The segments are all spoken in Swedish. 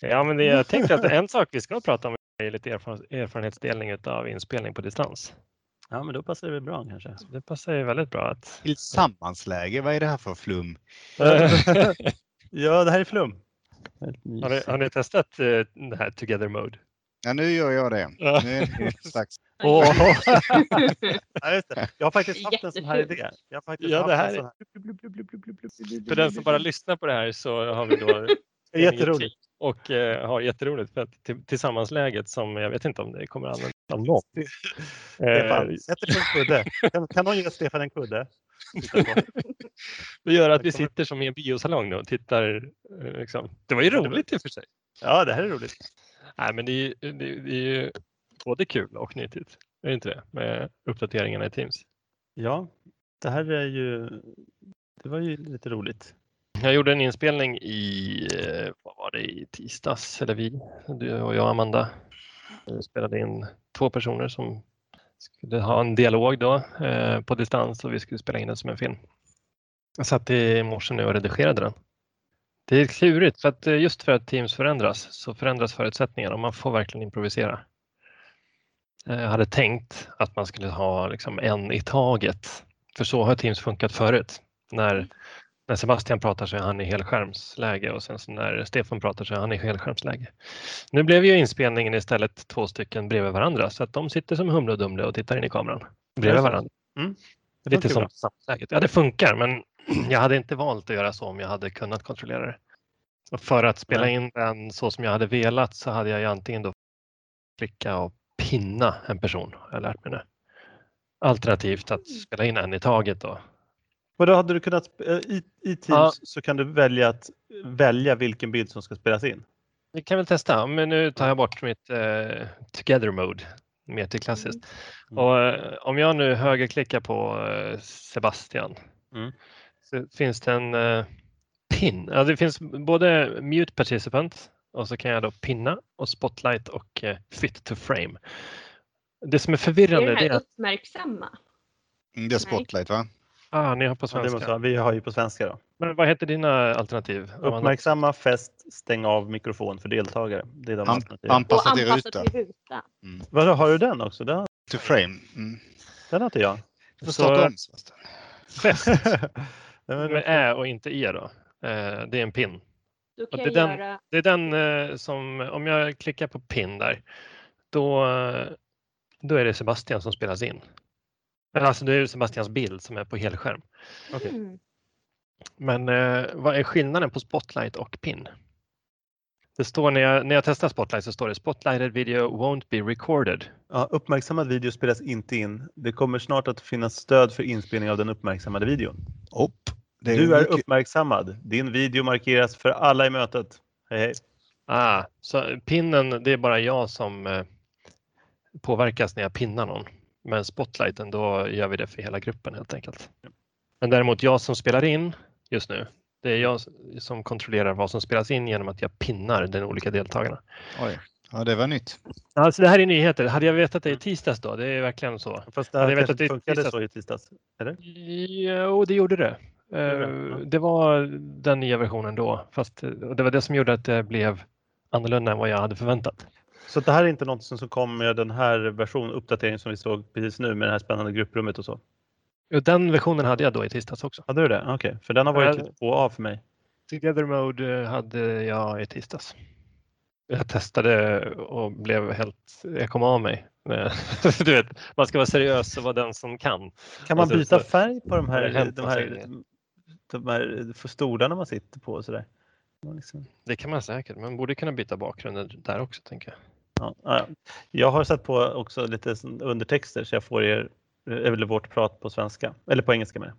Ja, men det, jag tänkte att en sak vi ska prata om är lite erfaren, erfarenhetsdelning av inspelning på distans. Ja, men då passar det väl bra kanske. Det passar ju väldigt bra att... Tillsammansläge, vad är det här för flum? ja, det här är flum. Har ni, har ni testat eh, det här Together Mode? Ja, nu gör jag det. Ja. Nu är det strax. Åh. ja, just det. Jag har faktiskt haft en sån här idé. Jag har faktiskt Ja, haft det en här sån är- här. För den som bara lyssnar på det här så har vi då jätteroligt. och eh, har jätteroligt för att till, tillsammansläget som jag vet inte om det kommer användas av någon. Stefan, Eh, sätt dig på en kudde. Kan, kan någon ge Stefan en kudde? Det gör att vi sitter som i en biosalong nu och tittar. eh, Liksom. Det var ju roligt i och för sig. Ja, det här är roligt. Nej, men det är, ju- det, det är ju både kul och nyttigt. Är det inte det? Med uppdateringarna i Teams. Ja, det här är ju... Det var ju lite roligt. Jag gjorde en inspelning i, eh, vad var det, i tisdags, eller vi, du och jag Amanda. Vi spelade in två personer som skulle ha en dialog då eh, på distans och vi skulle spela in den som en film. Jag satt i morse nu och redigerade den. Det är klurigt för att eh, just för att Teams förändras så förändras förutsättningarna och man får verkligen improvisera. Eh, jag hade tänkt att man skulle ha liksom en i taget. För så har Teams funkat förut. När när Sebastian pratar så är han i helskärmsläge och sen så när Stefan pratar så är han i helskärmsläge. Nu blev ju inspelningen istället två stycken bredvid varandra så att de sitter som Humle och Dumle och tittar in i kameran bredvid varandra. Mm. Lite som samläget. Ja, det funkar men jag hade inte valt att göra så om jag hade kunnat kontrollera det. Och för att spela in den så som jag hade velat så hade jag ju antingen då klicka och pinna en person, har jag lärt mig nu. Alternativt att spela in en i taget då. Och då hade du kunnat, eh, i, i Teams Ja. så kan du välja att välja vilken bild som ska spelas in. Vi kan väl testa, men nu tar jag bort mitt eh, together mode mer till klassiskt. Mm. Och, eh, om jag nu högerklickar på eh, Sebastian Mm. så finns det en eh, pin. Ja, det finns både mute participant och så kan jag då pinna och spotlight och eh, fit to frame. Det som är Det är förvirrande det det är här att uppmärksamma. Mm, Det är spotlight va? Ah, ni har på Ja, det svenska. måste, vara- vi har ju på svenska då. Men vad heter dina alternativ? Uppmärksamma, fäst, stäng av mikrofon för deltagare. Det är de An- alternativen. anpassa till ruta. Mm. Vadå, har du den också? Den, To frame. Mm. den har inte jag. Du får Så- starta om men- med ä och inte e då. Eh, det är en pin. Det är den- göra Det är den eh, som, om jag klickar på pin där, då, eh, då är det Sebastian som spelas in. Alltså det är Sebastians bild som är på helskärm. Okej. Mm. Men eh, vad är skillnaden på spotlight och pin? Det står när jag, när jag testar spotlight så står det spotlighted video won't be recorded. Ja, uppmärksammad video spelas inte in. Det kommer snart att finnas stöd för inspelning av den uppmärksammade videon. Det är Du är mycket- uppmärksammad. Din video markeras för alla i mötet. Hej hej. Ah, så pinnen, det är bara jag som eh, påverkas när jag pinnar någon. Men spotlighten, då gör vi det för hela gruppen helt enkelt. Men däremot jag som spelar in just nu, det är jag som kontrollerar vad som spelas in genom att jag pinnar de olika deltagarna. Oj. Ja, det var nytt. Alltså det här är nyheter. Hade jag vetat det i tisdags då? Det är verkligen så. Fast det här jag vet kanske att det funkade tisdags. så i tisdags. Eller? Jo, det gjorde det. Det? Eh, var den nya versionen då. Fast och det var det som gjorde att det blev annorlunda än vad jag hade förväntat. Så det här är inte något som kom med den här version, uppdateringen som vi såg precis nu med det här spännande grupprummet och så? Och Den versionen hade jag då i tisdags också. Hade du det? Okej, för den har varit lite på och av för mig. Together Mode eh, hade jag i tisdags. Jag testade och blev helt, jag kom av mig. Eh, Du vet, man ska vara seriös och vara den som kan. Kan man Alltså, byta så- färg på de här, de här, de här stolarna man sitter på och sådär? Ja, Liksom. Det kan man säkert, men borde kunna byta bakgrunden där också tänker jag. Ja, ja. Jag har satt på också lite undertexter så jag får er, eller vårt prat på svenska, eller på engelska med.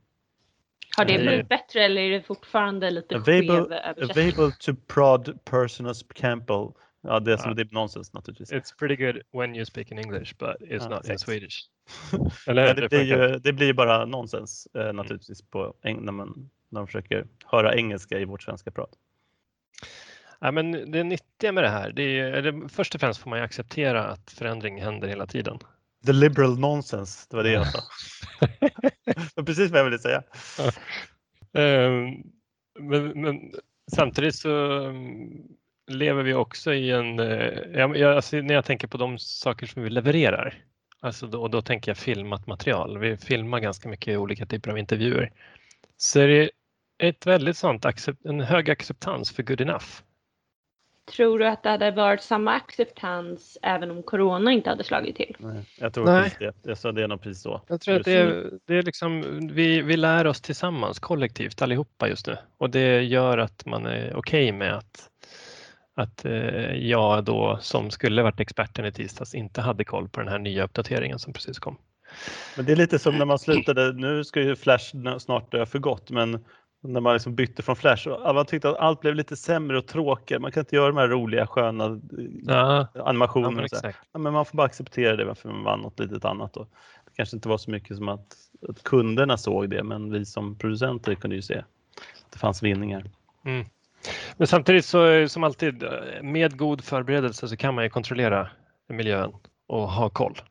Har det Nej. blivit bättre eller är det fortfarande lite Available, available to prod personas Campbell. Ja, det är som Ja. det är nonsens naturligtvis. It's pretty good when you speak in English but it's Ja, not in exakt. Swedish. Eller det, blir ju, det blir bara nonsens eh, naturligtvis på, när, man, när de försöker höra engelska i vårt svenska prat. Ja, men det nyttiga med det här, det är, ju- först och främst får man ju acceptera att förändring händer hela tiden. The liberal nonsense, det var det jag sa. det var precis vad jag ville säga. Ehm, men, men samtidigt så um, lever vi också i en, eh, jag, jag, alltså när jag tänker på de saker som vi levererar, alltså då, och då tänker jag filmat material. Vi filmar ganska mycket olika typer av intervjuer. Så är det ett väldigt sånt, en hög acceptans för good enough. Tror du att det hade varit samma acceptans även om corona inte hade slagit till? Nej, jag tror Nej. precis det. Jag sa det är nog precis så. Jag tror att det är, det är liksom, vi, vi lär oss tillsammans kollektivt allihopa just nu och det gör att man är okej med att, att eh, jag då som skulle varit experten i tisdags inte hade koll på den här nya uppdateringen som precis kom. Men det är lite som när man slutade, nu ska ju Flash snart dö för gott, men när man liksom bytte från Flash och man tyckte att allt blev lite sämre och tråkigare. Man kan inte göra de här roliga sköna eh, Ja, ja animationerna. men här. exakt. ja, men man får bara acceptera det varför man vann något litet annat. Då. Det kanske inte var så mycket som att, att kunderna såg det, men vi som producenter kunde ju se att det fanns vinningar. Mm. Men samtidigt så som alltid med god förberedelse så kan man ju kontrollera miljön och ha koll.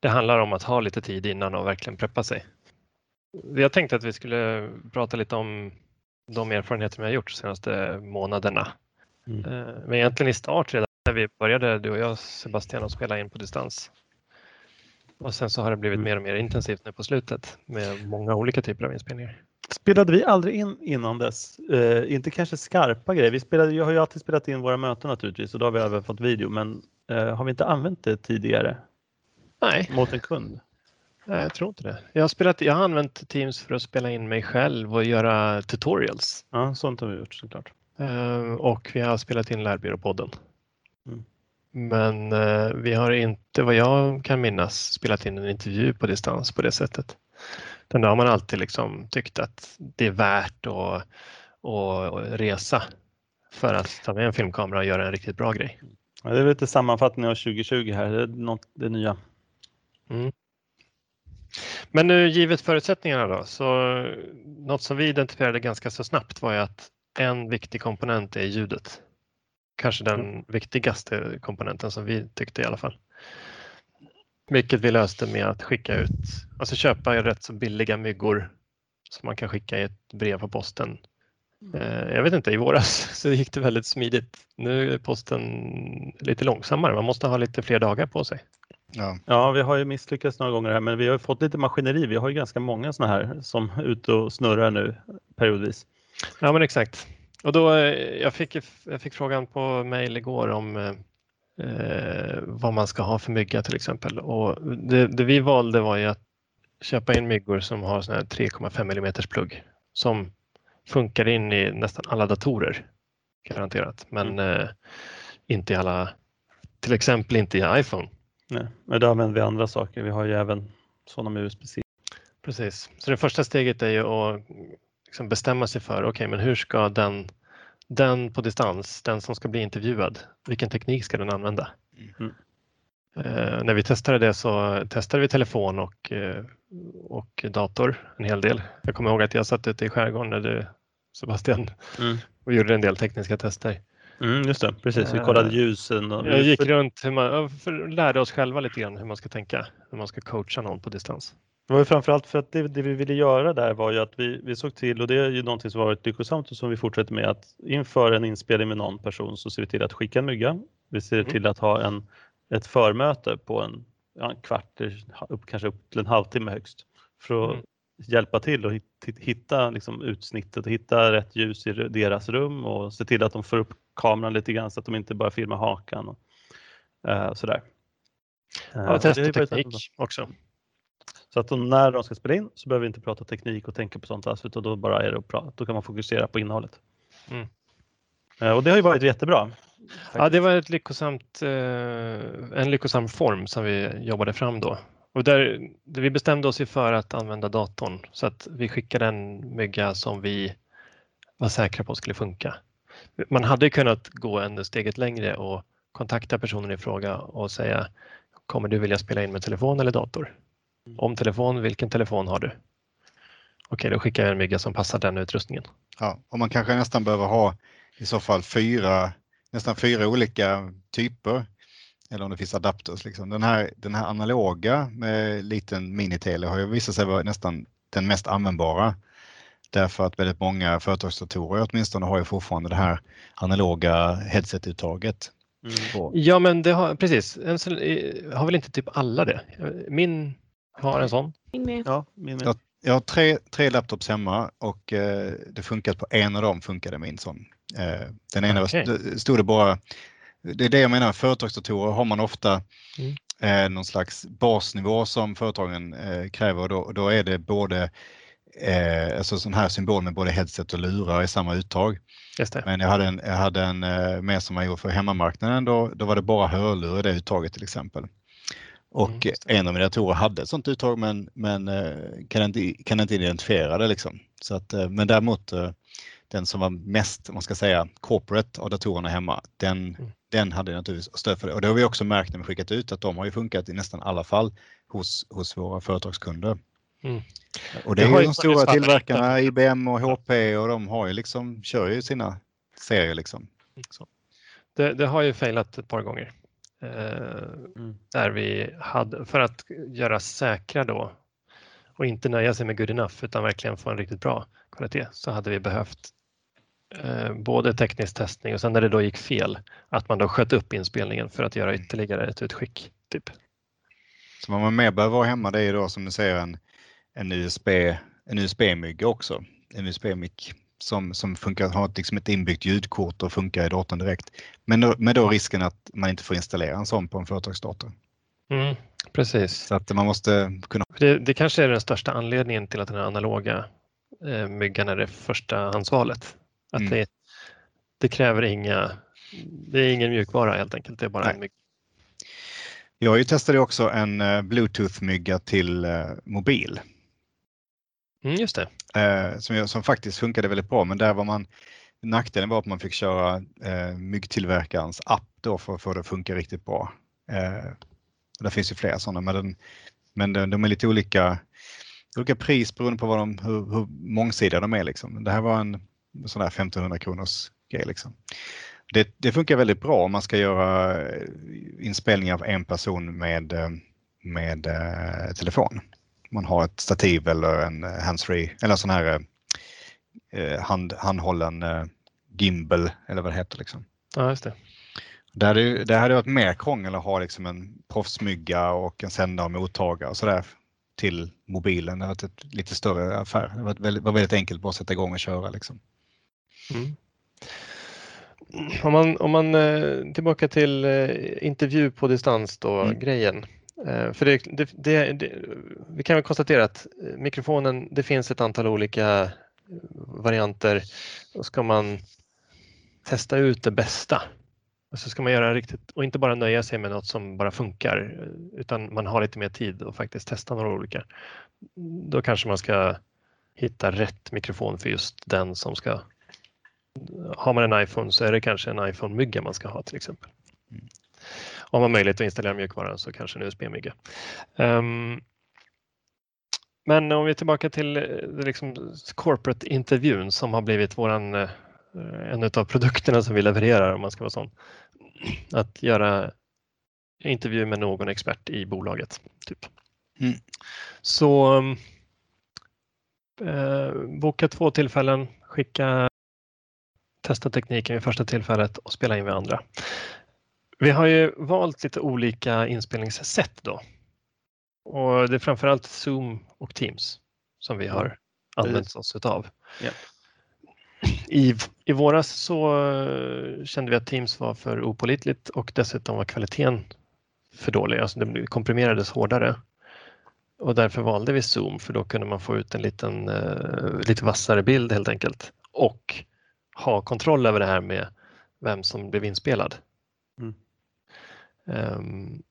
Det handlar om att ha lite tid innan och verkligen preppa sig. Jag tänkte att vi skulle prata lite om de erfarenheter vi har gjort de senaste månaderna. Mm. Eh, Men egentligen i start redan när vi började, du och jag Sebastian, att spela in på distans. Och sen så har det blivit Mm. mer och mer intensivt nu på slutet med många olika typer av inspelningar. Spelade vi aldrig in innan dess? Eh, inte kanske skarpa grejer. Vi spelade, jag har ju alltid spelat in våra möten naturligtvis och då har vi även fått video. Men eh, har vi inte använt det tidigare Nej, mot en kund? Nej, jag tror inte det. Jag har, spelat, jag har använt Teams för att spela in mig själv och göra tutorials. Ja, sånt har vi gjort såklart. Eh, och vi har spelat in Lärbyråpodden. Mm. Men eh, vi har inte, vad jag kan minnas, spelat in en intervju på distans på det sättet. Den där har man alltid liksom tyckt att det är värt att, att resa för att ta med en filmkamera och göra en riktigt bra grej. Ja, det är lite sammanfattning av 2020 här. Det är något, det nya. Men nu givet förutsättningarna då, så något som vi identifierade ganska så snabbt var ju att en viktig komponent är ljudet. Kanske den viktigaste komponenten som vi tyckte i alla fall. Vilket vi löste med att skicka ut, alltså köpa rätt så billiga myggor som man kan skicka i ett brev på posten. Eh, Jag vet inte, i våras så gick det väldigt smidigt. Nu är posten lite långsammare, man måste ha lite fler dagar på sig. Ja. Ja, vi har ju misslyckats några gånger här, men vi har ju fått lite maskineri. Vi har ju ganska många sådana här som är ute och snurrar nu periodvis. Ja men exakt. Och då, eh, jag, fick, jag fick frågan på mail igår om eh, vad man ska ha för mygga till exempel. Och det, det vi valde var ju att köpa in myggor som har sån här 3,5 mm plugg som funkar in i nästan alla datorer. Garanterat. Men eh, inte i alla, till exempel inte i iPhone. Nej, men då använder vi andra saker. Vi har ju även sådana med USB-C. Precis. Så det första steget är ju att liksom bestämma sig för, okej men hur ska den, den på distans, den som ska bli intervjuad, vilken teknik ska den använda? Mm. Eh, när vi testade det så testade vi telefon och, eh, och dator en hel del. Jag kommer ihåg att jag satt ute i skärgården när du, Sebastian, Mm. och gjorde en del tekniska tester. Mm, just det, precis. Vi Eh, kollade ljusen. Och Jag gick runt, hur man, för, lärde oss själva lite grann hur man ska tänka när man ska coacha någon på distans. Det var ju framförallt för att det, det vi ville göra där var ju att vi, vi såg till, och det är ju någonting som varit lyckosamt och som vi fortsätter med, att inför en inspelning med någon person så ser vi till att skicka en mygga. Vi ser Mm. till att ha en, ett förmöte på en, ja, en kvart, upp, kanske upp till en halvtimme högst. För att Mm. hjälpa till och hit- hitta liksom, utsnittet, hitta rätt ljus i deras rum och se till att de får upp kameran lite grann så att de inte bara filmar hakan. Och, eh, sådär. Eh, Ja, har testa teknik också. så att de, när de ska spela in så behöver vi inte prata teknik och tänka på sånt alls utan då bara är det att prata. Då kan man fokusera på innehållet. Mm. Eh, Och det har ju varit jättebra. Ja, det var ett lyckosamt, eh, en lyckosam form som vi jobbade fram då. Och där, där vi bestämde oss ju för att använda datorn så att vi skickade en mygga som vi var säkra på skulle funka. Man hade kunnat gå en steget längre och kontakta personen i fråga och säga kommer du vilja spela in med telefon eller dator? Om telefon, vilken telefon har du? Okej, då skickar jag en mygga som passar den utrustningen. Ja, och man kanske nästan behöver ha i så fall fyra, nästan fyra olika typer. Eller om det finns adapters. Liksom. Den, här, den här analoga med liten minitele har ju visat sig vara nästan den mest användbara. Därför att väldigt många företagsdatorer åtminstone har ju fortfarande det här analoga headset-uttaget. Mm. Ja, men det har precis. Har väl inte typ alla det? Min har en sån. Med. Ja, min, min. Ja. Jag har tre, tre laptops hemma och eh, det funkat på en av dem funkade min sån. Eh, den ena st- stod det bara, det är det jag menar, företagsdatorer har man ofta Mm. eh, någon slags basnivå som företagen eh, kräver och då, och då är det både eh, alltså sån här symbol med både headset och lurar i samma uttag. Men jag hade en, jag hade en eh, med som jag gjorde för hemmamarknaden, då, då var det bara hörlurar i det uttaget till exempel. Och Mm, en av mina datorer hade ett sånt uttag men, men eh, kan, inte, kan inte identifiera det. Liksom. Så att, eh, men däremot eh, den som var mest, man ska säga, corporate av datorerna hemma, den, Mm. den hade naturligtvis stöd för det. Och det har vi också märkt när vi skickat ut att de har ju funkat i nästan alla fall hos, hos våra företagskunder. Mm. Och det, Det är ju ju de stora tillverkarna, IBM och HP och de har ju liksom, kör ju sina serier liksom. Så. Det, det har ju failat ett par gånger. Eh, Mm. där vi hade, för att göra säkra då och inte nöja sig med good enough utan verkligen få en riktigt bra kvalitet så hade vi behövt eh, både teknisk testning och sen när det då gick fel att man då sköt upp inspelningen för att göra ytterligare ett utskick. Typ. Så vad man mer behöver ha hemma det är då som du säger en, en USB, en USB-mygga också, en USB-mick som, som funkar, har liksom ett inbyggt ljudkort och funkar i datorn direkt. Men då, med då risken att man inte får installera en sån på en företagsdator. Mm, precis. Så att man måste kunna Det, det kanske är den största anledningen till att den här analoga eh, myggan är det första handsvalet. Att Mm. det, det kräver inga, det är ingen mjukvara helt enkelt, det är bara Nej. en mygga. Jag testade också en eh, Bluetooth-mygga till eh, mobil Mm, just det. eh, som, som faktiskt funkade väldigt bra. Men där var man, nackdelen var att man fick köra eh, myggtillverkarens app då för att få det att funka riktigt bra. Eh, det finns ju flera sådana, men, den, men de, de är lite olika, olika pris beroende på vad de, hur, hur mångsidiga de är. Liksom. Det här var en sån där 1500 kronors grej. Liksom. Det, det funkar väldigt bra om man ska göra eh, inspelningar av en person med, eh, med eh, telefon. Man har ett stativ eller en eh, handsfree eller en sån här eh, hand, handhållen eh, gimbal eller vad det heter. Liksom. Ja, just det. Det hade, det hade varit mer krångel att ha liksom en proffsmygga och en sändare och mottagare och sådär till mobilen. Det har varit ett lite större affär. Det var väldigt, var väldigt enkelt bara att sätta igång och köra. Liksom. Mm. Om man, om man eh, tillbaka till eh, intervju på distans då, Mm. grejen. Eh, för det, det, det, det, vi kan väl konstatera att eh, mikrofonen, det finns ett antal olika eh, varianter. Då ska man testa ut det bästa. Och så ska man göra riktigt och inte bara nöja sig med något som bara funkar utan man har lite mer tid och faktiskt testa några olika. Då kanske man ska hitta rätt mikrofon för just den som ska har man en iPhone så är det kanske en iPhone-mygga man ska ha till exempel. Mm. Om man möjlighet att installera mjukvaran så kanske en USB-mygga. Ehm, men om vi är tillbaka till eh, liksom corporate-intervjun som har blivit våran, eh, en av produkterna som vi levererar om man ska vara sån. Att göra intervju med någon expert i bolaget. Typ. Mm. Så eh, boka två tillfällen, skicka testa tekniken vid första tillfället och spela in vid andra. Vi har ju valt lite olika inspelningssätt då. Och det är framförallt Zoom och Teams som vi har använt oss utav. Ja. I, I våras så eh, kände vi att Teams var för opålitligt och dessutom var kvaliteten för dålig. Alltså det komprimerades hårdare. Och därför valde vi Zoom för då kunde man få ut en liten, eh, lite vassare bild helt enkelt. Och ha kontroll över det här med vem som blev inspelad. Ehm,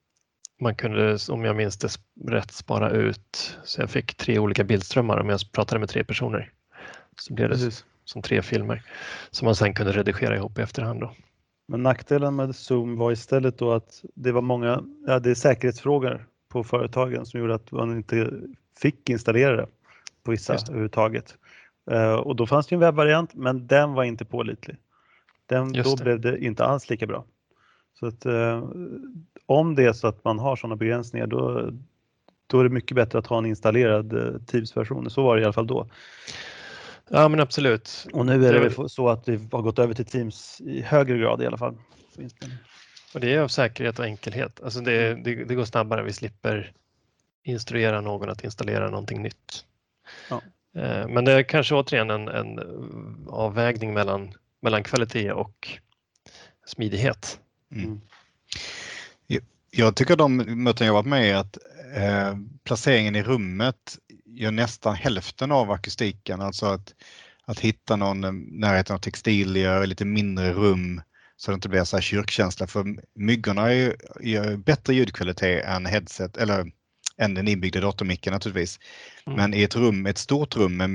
man kunde, om jag minns det rätt, spara ut, så jag fick tre olika bildströmmar om jag pratade med tre personer. Så blev det Precis. som tre filmer som man sen kunde redigera ihop i efterhand. Då. Men nackdelen med Zoom var istället då att det var många, ja, det är säkerhetsfrågor på företagen som gjorde att man inte fick installera det på vissa Just det. överhuvudtaget. Eh, och då fanns det en webbvariant men den var inte pålitlig. Den, Just då det. blev det inte alls lika bra. Så att eh, om det är så att man har sådana begränsningar då, då är det mycket bättre att ha en installerad eh, Teams-version. Så var det i alla fall då. Ja, men absolut. Och nu är det Det- så att vi har gått över till Teams i högre grad i alla fall. Och det är av säkerhet och enkelhet. Alltså det, det, det går snabbare. Vi slipper instruera någon att installera någonting nytt. Ja. Eh, Men det är kanske återigen en, en avvägning mellan, mellan kvalitet och smidighet. Mm. Jag tycker de möten jag varit med i att eh, placeringen i rummet gör nästan hälften av akustiken. Alltså att, att hitta någon eh, närheten av textilier, lite mindre rum så det inte blir så här kyrkkänsla. För myggorna är ju, gör bättre ljudkvalitet än headset eller än den inbyggda datormicken naturligtvis. Mm. Men i ett rum, ett stort rum med,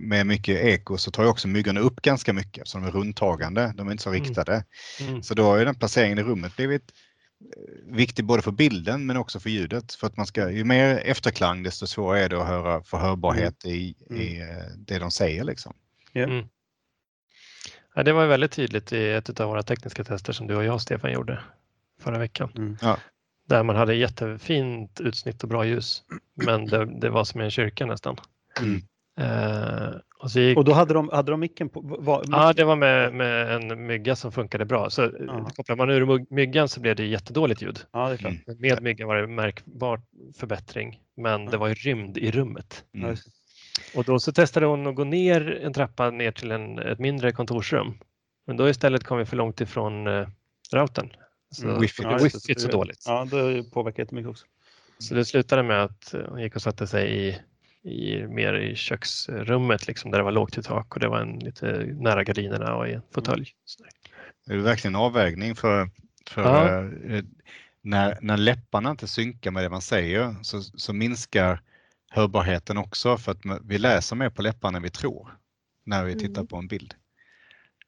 med, mycket eko så tar ju också myggorna upp ganska mycket så de är rundtagande, de är inte så Mm. riktade. Mm. Så då har ju den placeringen i rummet blivit eh, viktig både för bilden men också för ljudet. För att man ska, ju mer efterklang desto svårare är det att höra, få hörbarhet i, i eh, det de säger. Liksom. Ja, det var ju väldigt tydligt i ett av våra tekniska tester som du och jag Stefan gjorde förra veckan. Mm. Ja. Där man hade jättefint utsnitt och bra ljus. Men det, det var som i en kyrka nästan. Mm. Eh, och så gick, Och då hade de, hade de micken på? Var, ja, det var med, med en mygga som funkade bra. Så Ja. kopplar man ur my- myggan så blev det jättedåligt ljud. ja, det är klart. Mm. Med myggan var det märkbar förbättring, men det var ju rymd i rummet. Ja, Mm. Och då så testade hon att gå ner en trappa ner till en, ett mindre kontorsrum. Men då istället kom vi för långt ifrån eh, routern. Så Mm, wifi. ja, det. wifi är så dåligt. Ja, det påverkar jättemycket också. Så det slutade med att eh, hon gick och satte sig i, i, mer i köksrummet liksom, där det var lågt i tak och det var en lite nära gardinerna och i en fåtölj. Så där. Det är verkligen en avvägning för, för Ja. eh, när, när läpparna inte synkar med det man säger så, så minskar hörbarheten också för att vi läser mer på läpparna än vi tror när vi tittar Mm. på en bild.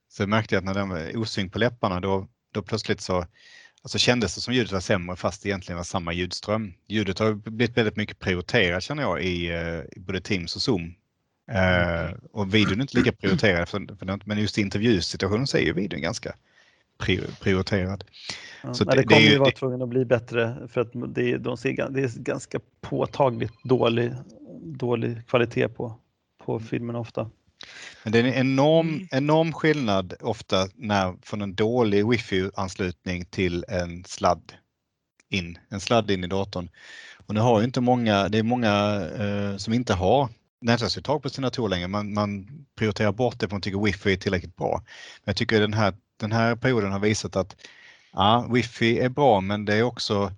Så jag märkte att när den var osynk på läpparna då, då plötsligt så alltså kändes det som ljudet var sämre fast det egentligen var samma ljudström. Ljudet har blivit väldigt mycket prioriterat känner jag i, eh, i både Teams och Zoom. Eh, och videon är inte lika prioriterad för, för, men just i intervjusituationen så är ju videon ganska pri- prioriterad. Ja, Så det- det kommer det ju- vara tvungen att bli bättre för att det, de ser, det är ganska påtagligt dålig, dålig kvalitet på, på filmerna ofta. Men det är en enorm, Mm. enorm skillnad ofta när, från en dålig wifi-anslutning till en sladd in, en sladd in i datorn. Och nu har ju inte många, det är många eh, som inte har nätverksuttag på sina datorer längre. Man, man prioriterar bort det för att man tycker wifi är tillräckligt bra. Men jag tycker den här, den här perioden har visat att ja, wifi är bra men det är också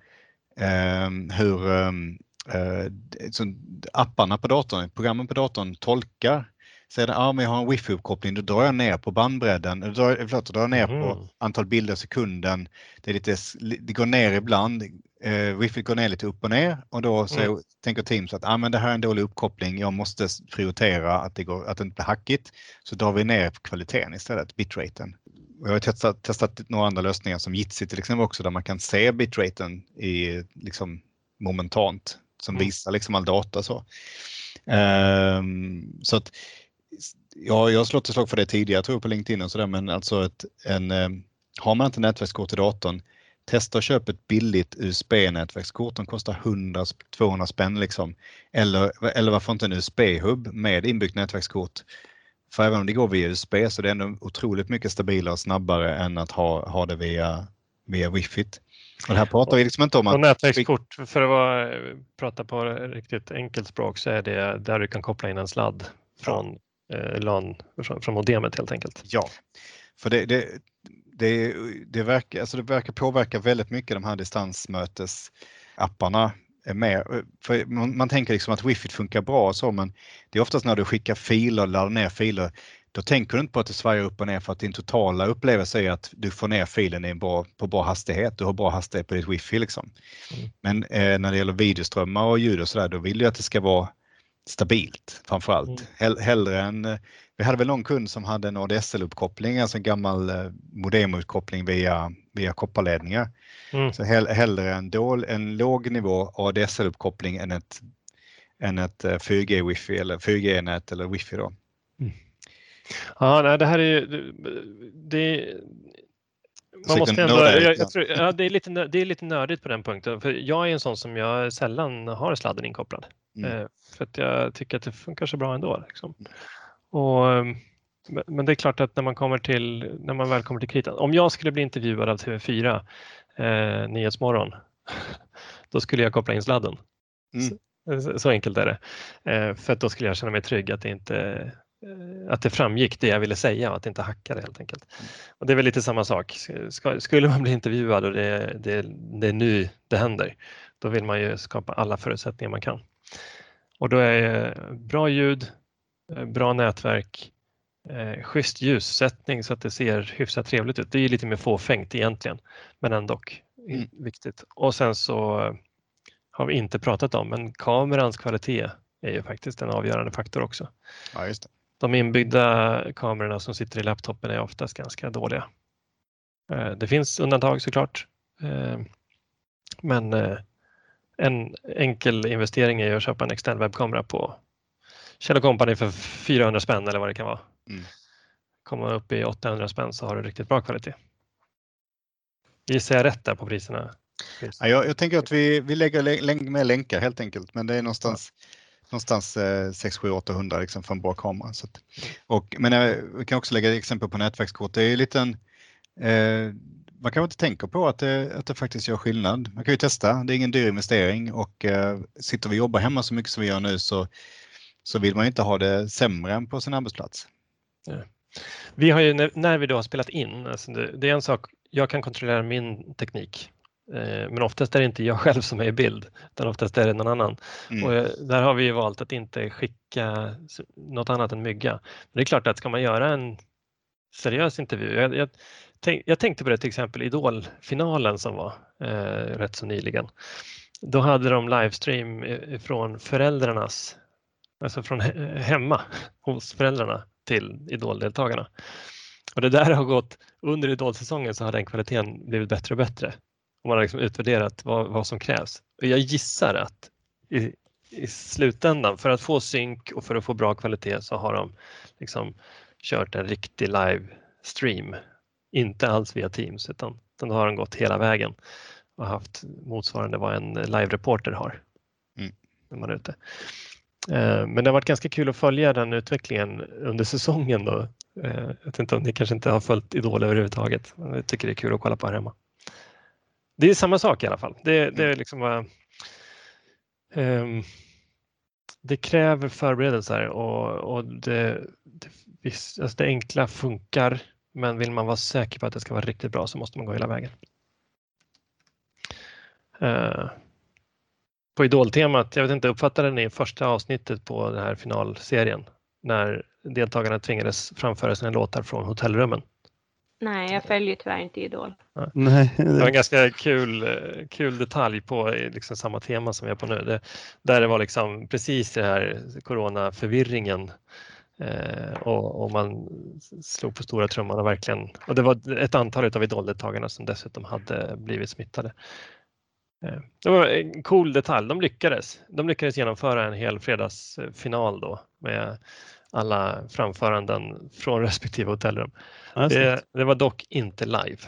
ehm, hur ehm, eh, så apparna på datorn, programmen på datorn tolkar Säger den, ja men jag har en wifi-uppkoppling, då drar jag ner på bandbredden, då drar, förlåt, då drar jag ner på Mhm. antal bilder i sekunden. Det, är lite, det går ner ibland, eh, wifi går ner lite upp och ner och då så Mm. tänker Teams att ah, men det här är en dålig uppkoppling, jag måste prioritera att det, går, att det inte blir hackigt. Så drar vi ner kvaliteten istället, bitraten. Och jag har testat, testat några andra lösningar som Jitsi till exempel också där man kan se bitraten i, liksom, momentant som Mm. visar liksom all data. Så, Ehm, så att Ja, jag har slått ett slag för det tidigare tror jag på LinkedIn och sådär men alltså ett, en, eh, har man inte nätverkskort i datorn, testa och köp ett billigt USB-nätverkskort. De kostar 100-200 spänn liksom. Eller, eller varför inte en USB-hub med inbyggt nätverkskort. För även om det går via USB så är det ändå otroligt mycket stabilare och snabbare än att ha, ha det via, via wifi. Och här pratar vi liksom inte om Och att nätverkskort, för att vara, prata på riktigt enkelt språk så är det där du kan koppla in en sladd från LAN, från, från modemet helt enkelt. Ja, för det, det, det, det, verkar, alltså det verkar påverka väldigt mycket de här distansmötesapparna. är Med. För man, man tänker liksom att wifi funkar bra och så men det är oftast när du skickar filer, laddar ner filer, då tänker du inte på att det svajar upp och ner för att din totala upplevelse är att du får ner filen i bra, på bra hastighet. Du har bra hastighet på ditt wifi. Liksom. Mm. Men eh, när det gäller videoströmmar och ljud och sådär, då vill du att det ska vara stabilt framför allt. Mm. Hell, hellre än, eh, vi hade väl någon kund som hade en ADSL-uppkoppling, alltså en gammal eh, modemuppkoppling via, via kopparledningar. Mm. Så hell, hellre en, dål, en låg nivå ADSL-uppkoppling än ett, än ett eh, 4G-wifi eller 4G-nät eller wifi då. Ja, nej, det här är ju... Det, man måste ändå, jag, jag tror, ja, det, är lite, det är lite nördigt på den punkten. För jag är en sån som jag sällan har sladden inkopplad. Mm. Eh, för att jag tycker att det funkar så bra ändå. Liksom. Och, eh, men det är klart att när man, kommer till, när man väl kommer till kritan, om jag skulle bli intervjuad av TV4 eh, Nyhetsmorgon, då skulle jag koppla in sladden. Mm. Så, så, enkelt är det. Eh, för att då skulle jag känna mig trygg att det inte eh, att det framgick det jag ville säga och att det inte hackade helt enkelt. Mm. Och det är väl lite samma sak. Ska, skulle man bli intervjuad och det, det, det är nu det händer, då vill man ju skapa alla förutsättningar man kan. Och då är bra ljud, eh, bra nätverk, eh, schysst ljussättning så att det ser hyfsat trevligt ut. Det är lite mer fåfängt egentligen, men ändå mm. viktigt. Och sen så har vi inte pratat om, men kamerans kvalitet är ju faktiskt en avgörande faktor också. Ja, just det. De inbyggda kamerorna som sitter i laptopen är oftast ganska dåliga. Eh, det finns undantag såklart, eh, men eh, en enkel investering är att köpa en extern webbkamera på Kjell Company för 400 spänn eller vad det kan vara. Mm. Kommer man upp i 800 spänn så har du riktigt bra kvalitet. Gissar jag rätt där på priserna? Ja, jag, jag, tänker att vi, vi lägger med länkar helt enkelt, men det är någonstans, någonstans eh, 6 7 800 liksom för en bra kamera. Så att, och, men eh, vi kan också lägga exempel på nätverkskort. Det är lite en, eh, man kanske inte tänker på att det, att det faktiskt gör skillnad. Man kan ju testa, det är ingen dyr investering och eh, sitter vi och jobbar hemma så mycket som vi gör nu så, så vill man inte ha det sämre än på sin arbetsplats. Ja. Vi har ju, när vi då har spelat in, alltså det, det, är en sak, jag kan kontrollera min teknik, eh, men oftast är det inte jag själv som är i bild, utan oftast är det någon annan. Mm. Och eh, där har vi valt att inte skicka något annat än mygga. Men det är klart att ska man göra en seriös intervju, jag, jag, tänk, jag tänkte på det till exempel Idol-finalen som var eh, rätt så nyligen. Då hade de livestream från föräldrarnas, alltså från hemma hos föräldrarna till Idol-deltagarna. Och det där har gått, under Idol-säsongen så har den kvaliteten blivit bättre och bättre. Och man har liksom utvärderat vad, vad som krävs. Och jag gissar att i, i slutändan, för att få synk och för att få bra kvalitet så har de liksom kört en riktig livestream. Inte alls via Teams utan, då har de gått hela vägen och haft motsvarande vad en live-reporter har. Mm. När man är ute. Eh, men det har varit ganska kul att följa den utvecklingen under säsongen. Då. Eh, jag vet inte om ni kanske inte har följt Idol överhuvudtaget. Men jag tycker det är kul att kolla på här hemma. Det är samma sak i alla fall. Det, det är liksom um, det kräver förberedelser och, och det, det, alltså det enkla funkar men vill man vara säker på att det ska vara riktigt bra så måste man gå hela vägen. Uh, på Idol-temat, jag vet inte, uppfattade ni första avsnittet på den här finalserien när deltagarna tvingades framföra sina låtar från hotellrummen? Nej, jag följer tyvärr inte Idol. Nej. Det var en ganska kul, kul detalj på liksom samma tema som vi är på nu. Det, där det var liksom precis det här coronaförvirringen eh, och, och, man slog på stora trumman och verkligen, och det var ett antal av Idol-deltagarna som dessutom hade blivit smittade. Eh, det var en cool detalj. De lyckades. De lyckades genomföra en hel fredagsfinal då med alla framföranden från respektive hotellrum. det, det, var dock inte live.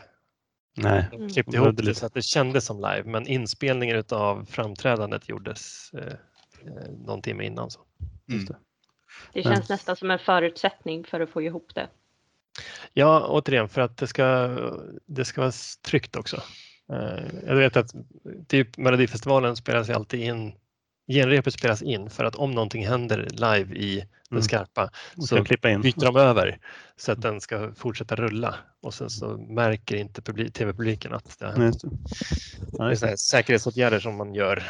Nej. De klippte ihop det så att det kändes som live men inspelningen av framträdandet gjordes eh, eh, någon timme innan. Så. Mm. Det. känns men. nästan som en förutsättning för att få ihop det. Ja, återigen för att det ska, det ska vara tryggt också. Eh, jag vet att typ Melodifestivalen spelas alltid in Genrepet spelas in för att om någonting händer live i den mm. skarpa mm. så byter de över så att den ska fortsätta rulla och sen så märker inte tv-publiken att det, Nej, det. det är säkerhetsåtgärder som man gör.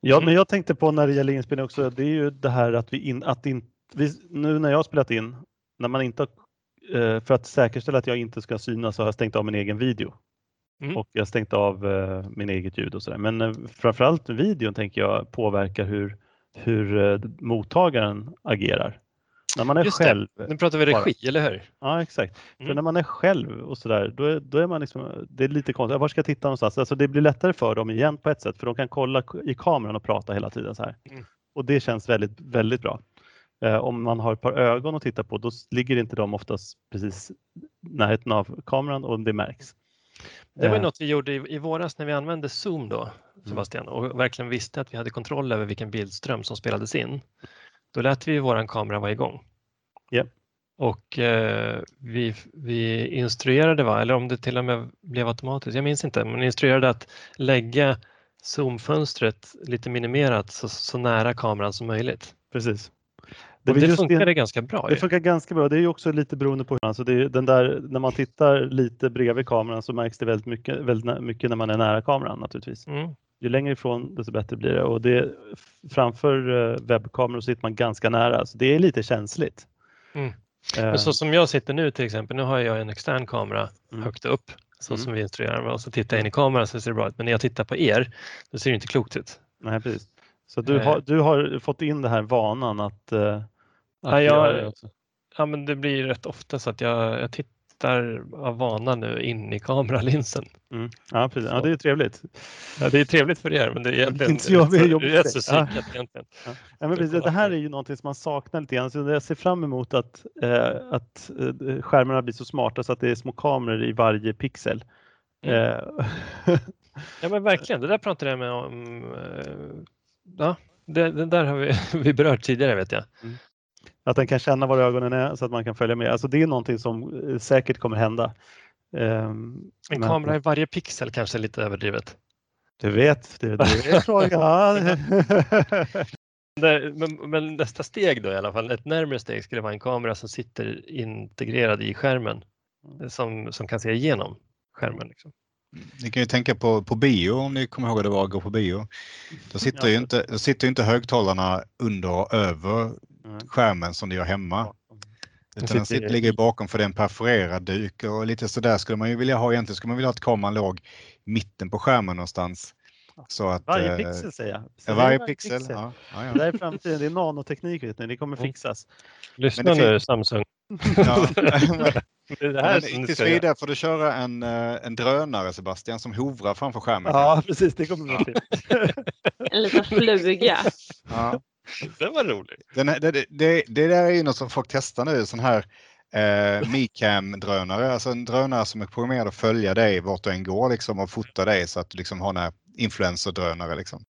Ja, mm. men jag tänkte på när det gäller inspelning också, det är ju det här att vi, in, att in, vi nu när jag har spelat in, när man inte eh, för att säkerställa att jag inte ska synas så har jag stängt av min egen video. Mm. Och jag har stängt av uh, min eget ljud och sådär. Men uh, framförallt videon tänker jag påverkar hur, hur mottagaren agerar. När man är Just själv. Det. Nu pratar vi regi, bara. eller hur? Ja, exakt. Mm. För när man är själv och sådär, då är, då är man liksom, det är lite konstigt. Var ska jag titta någonstans? Alltså det blir lättare för dem igen på ett sätt, för de kan kolla i kameran och prata hela tiden så här. Mm. Och det känns väldigt, väldigt bra. Eh, om man har ett par ögon att titta på, då ligger inte de oftast precis närheten av kameran och det märks. Det var något vi gjorde i, i våras när vi använde Zoom då, mm. Sebastian, och verkligen visste att vi hade kontroll över vilken bildström som spelades in. Då lät vi vår kamera vara igång Ja. Och eh, vi, vi instruerade, va? eller om det till och med blev automatiskt, jag minns inte, men instruerade att lägga zoomfönstret lite minimerat så, så nära kameran som möjligt. Precis. Det, är det funkade ganska bra. Det ju. funkar ganska bra. Det är ju också lite beroende på hur alltså det är den där, när man tittar lite bredvid kameran så märks det väldigt mycket, väldigt mycket när man är nära kameran naturligtvis. Mm. Ju längre ifrån desto bättre blir det och det, framför eh, webbkameror sitter man ganska nära så det är lite känsligt. Mm. Eh, Men så som jag sitter nu till exempel, nu har jag en extern kamera Mm. högt upp så Mm. som vi instruerar och så tittar jag in i kameran så ser det bra ut. Men när jag tittar på er, då ser det inte klokt ut. nej, precis. Så du Eh. har, du har fått in det här vanan att, att Ja, jag-. Ja, men det blir rätt ofta så att jag, jag tittar av vana nu in i kameralinsen. Mm. Ja, precis. Ja, det är trevligt. Ja, det är trevligt för er, men det är egentligen Inte jag, det är rätt så. Ja. egentligen. Ja, men precis, det här är ju någonting som man saknar lite grann. Så jag ser fram emot att, eh, att eh, skärmarna blir så smarta så att det är små kameror i varje pixel. Mm. Eh, Ja, men verkligen. Det där pratade jag med om. eh, Ja, det, det där har vi, vi berört tidigare vet jag. Att den kan känna var ögonen är så att man kan följa med. Alltså det är någonting som eh, säkert kommer hända. Ehm, En men- kamera i varje pixel kanske är lite överdrivet. Du vet, det, det är frågan. Men, men nästa steg då i alla fall, ett närmare steg skulle vara en kamera som sitter integrerad i skärmen som, som kan se igenom skärmen. Liksom. Ni kan ju tänka på, på bio om ni kommer ihåg hur det var att gå på bio. Då sitter ju inte, då sitter ju inte högtalarna under och över Mm. Skärmen som det gör hemma. Utan den sitter, ligger bakom för det är en perforerad duk och lite sådär skulle man ju vilja ha egentligen. Skulle man vilja att kameran låg mitten på skärmen någonstans. Så att, Varje eh, pixel säger jag. ja, Säger varje jag pixel. Ja, ja, Det ja. där är framtiden, det är nanoteknik, vet ni. det kommer Mm. fixas. Lyssna Men det nu Samsung. Ja. Det det här Men tills vidare får du köra en, eh, en drönare Sebastian som hovrar framför skärmen. Ja, precis, det kommer bli fint. En liten fluga. Ja. Den var rolig. Den, här- det, det, det där är ju något som folk testar nu, sån här eh, Micam-drönare, alltså en drönare som är programmerad att följa dig vart du än går liksom, och fota dig så att du liksom har en influencer-drönare. Liksom.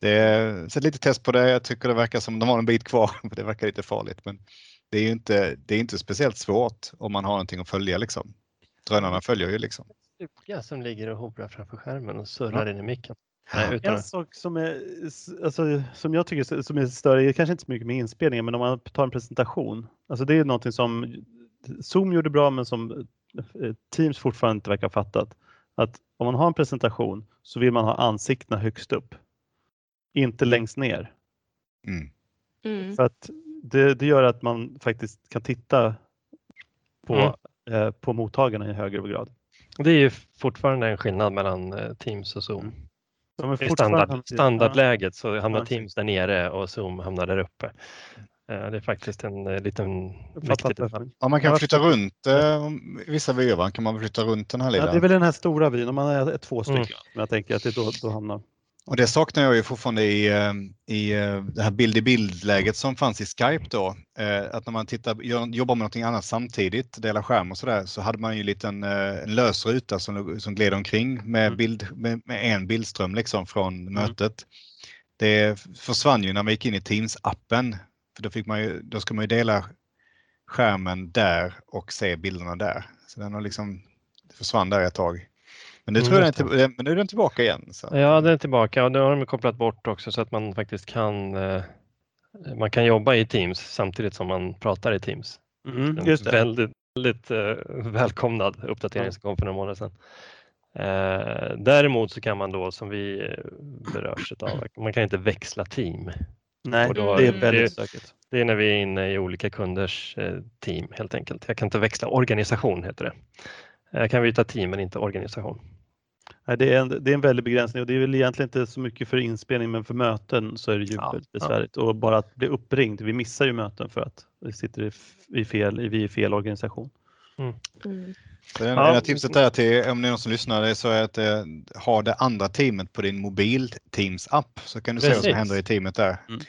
Det är, så lite test på det, jag tycker det verkar som de har en bit kvar, det verkar lite farligt men det är ju inte, det är inte speciellt svårt om man har någonting att följa. Liksom. Drönarna följer ju liksom. Fluga som ligger och hovrar framför skärmen och surrar Ja. in i micken. Nej, utan En sak som, är, alltså, som jag tycker som är större, kanske inte så mycket med inspelningen, men om man tar en presentation. Alltså det är någonting som Zoom gjorde bra men som eh, Teams fortfarande inte verkar ha fattat. Att om man har en presentation så vill man ha ansiktena högst upp. Inte längst ner. Mm. Mm. För att det, det gör att man faktiskt kan titta på, Mm. eh, på mottagarna i högre grad. det är ju fortfarande en skillnad mellan eh, Teams och Zoom. De är I standard, standardläget så hamnar Ja. Teams där nere och Zoom hamnar där uppe. Eh, Det är faktiskt en eh, liten viktig detalj. Ja, man kan Ja, flytta runt eh, vissa vyer, kan man flytta runt den här Ja, lilla. det är väl den här stora vyn, om man är två stycken. Mm. Men jag tänker att det är då, då hamnar. Och det saknar jag ju fortfarande i, eh, i eh, det här bild i bild-läget som fanns i Skype då. Eh, Att när man tittar, jobbar med någonting annat samtidigt, delar skärm och sådär, så hade man ju en liten en lös ruta som, som gled omkring med, Mm. bild, med, med en bildström liksom från mötet. Det försvann ju när man gick in i Teams-appen. För då, fick man ju, då ska man ju dela skärmen där och se bilderna där. Så den har liksom det försvann där ett tag. Men nu, Mm, tror jag är till- men nu är den tillbaka igen. Så. Ja, den är tillbaka och nu har de kopplat bort också så att man faktiskt kan eh, man kan jobba i Teams samtidigt som man pratar i Teams. Mm, just det. väldigt, väldigt eh, välkomnad uppdatering som kom för några månader sedan. Eh, däremot så kan man då som vi eh, berörs av, man kan inte växla team. Nej, då- det är väldigt stökigt. Det är när vi är inne i olika kunders eh, team helt enkelt. Jag kan inte växla organisation heter det. Jag kan byta team men inte organisation. Nej, det, är en, det är en väldig begränsning och det är väl egentligen inte så mycket för inspelning men för möten så är det ju Ja, väldigt ja. besvärligt. Och bara att bli uppringd, vi missar ju möten för att vi sitter i, fel, vi är i fel organisation. Mm. Så det Ja. ena tipset där till om det är någon som lyssnar det är så är att eh, ha det andra teamet på din mobil Teams app så kan du se vad som Precis. händer i teamet där. Mm.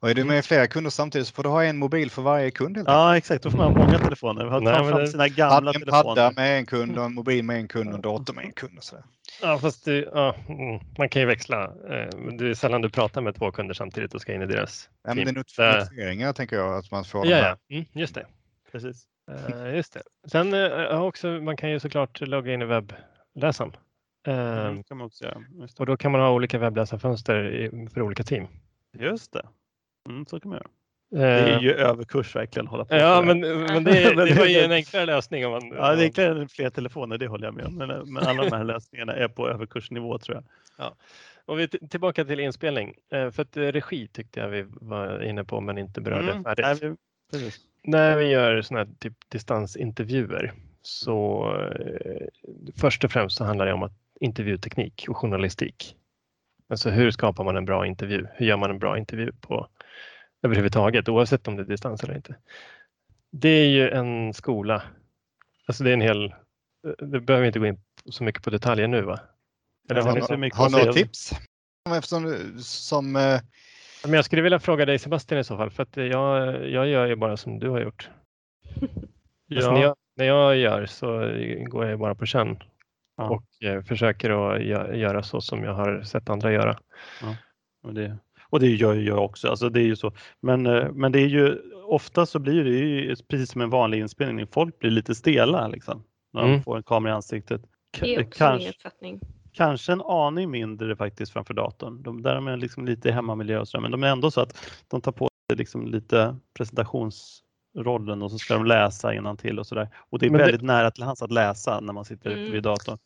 Och är du med flera kunder samtidigt så får du ha en mobil för varje kund. Helt Ja, exakt. Då får man ha många telefoner. Ha Nej, fram det- sina gamla en padda med en kund och en mobil med en kund och en dator med en kund. Och sådär. Ja, fast det, ja, mm, man kan ju växla. Eh, Det är sällan du pratar med två kunder samtidigt och ska in i deras Ja, men det är team. not- notifieringar tänker jag att man får. Ja, ja. Mm, just det. Precis. Eh, just det. Sen eh, också, man kan ju såklart logga in i webbläsaren. Eh, Mm, kan man också göra. Just det. Och då kan man ha olika webbläsarfönster i, för olika team. Just det. Mm, så kan man göra. Det är Eh, ju överkurs verkligen att hålla på Ja, men, men det, det var ju en enklare lösning. Om man, Ja, det är enklare än fler telefoner, det håller jag med om. Men, men alla de här lösningarna är på överkursnivå tror jag. Om vi är t- tillbaka till inspelning. Eh, För att eh, regi tyckte jag vi var inne på men inte berörde Mm, färdigt. nej, vi-. När vi gör sådana här typ distansintervjuer så eh, först och främst så handlar det om att intervjuteknik och journalistik. Alltså hur skapar man en bra intervju? Hur gör man en bra intervju på överhuvudtaget oavsett om det är distans eller inte? Det är ju en skola. Alltså det är en hel, det behöver vi inte gå in så mycket på detaljer nu va? Eller har Ja, ni men- så? så mycket Har du några tips? Eftersom, som, eh, Men jag skulle vilja fråga dig Sebastian i så fall för att jag, jag gör ju bara som du har gjort. Alltså, när, Ja, jag, när jag gör så går jag bara på känn Ja. och eh, försöker att gö- göra så som jag har sett andra göra. och det, och det gör ju jag också. Alltså det är ju så. Men, eh, men det är ju ofta så blir det ju precis som en vanlig inspelning. Folk blir lite stela liksom när de Mm. får en kamera i ansiktet. K- Det är också min kanske, uppfattning. kanske en aning mindre faktiskt framför datorn. De, där är de liksom lite i hemmamiljö och så, där, men de är ändå så att de tar på sig liksom lite presentationsrollen och så ska de läsa till och sådär. Och det är Men det- väldigt nära till hands att läsa när man sitter Mm. vid datorn.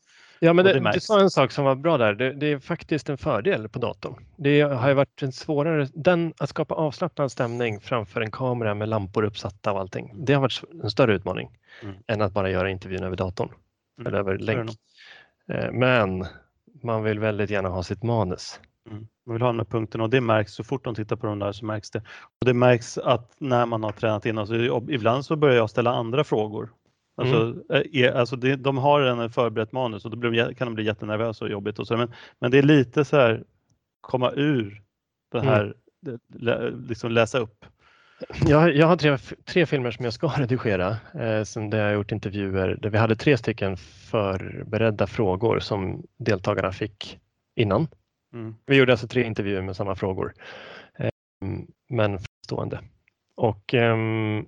Ja, men det det, du sa en sak som var bra där. Det, det är faktiskt en fördel på datorn. Det har ju varit en svårare, den, att skapa avslappnad stämning framför en kamera med lampor uppsatta och allting. Det har varit en större utmaning Mm. än att bara göra intervjun över datorn Mm. eller över länk. Eh, Men man vill väldigt gärna ha sitt manus. Mm. Man vill ha de här punkterna och det märks så fort de tittar på de där så märks det. Och det märks att när man har tränat in, alltså, ibland så börjar jag ställa andra frågor. Alltså, eh, är, alltså det, de har en förberett manus och då blir kan de bli jättenervösa och jobbigt och så. Men, men det är lite så här komma ur det Mm. här, det- lä, liksom läsa upp. Jag, jag har tre, tre filmer som jag ska redigera, eh, som där jag har gjort intervjuer där vi hade tre stycken förberedda frågor som deltagarna fick innan. Mm. Vi gjorde alltså tre intervjuer med samma frågor, eh, men fristående. Och ehm,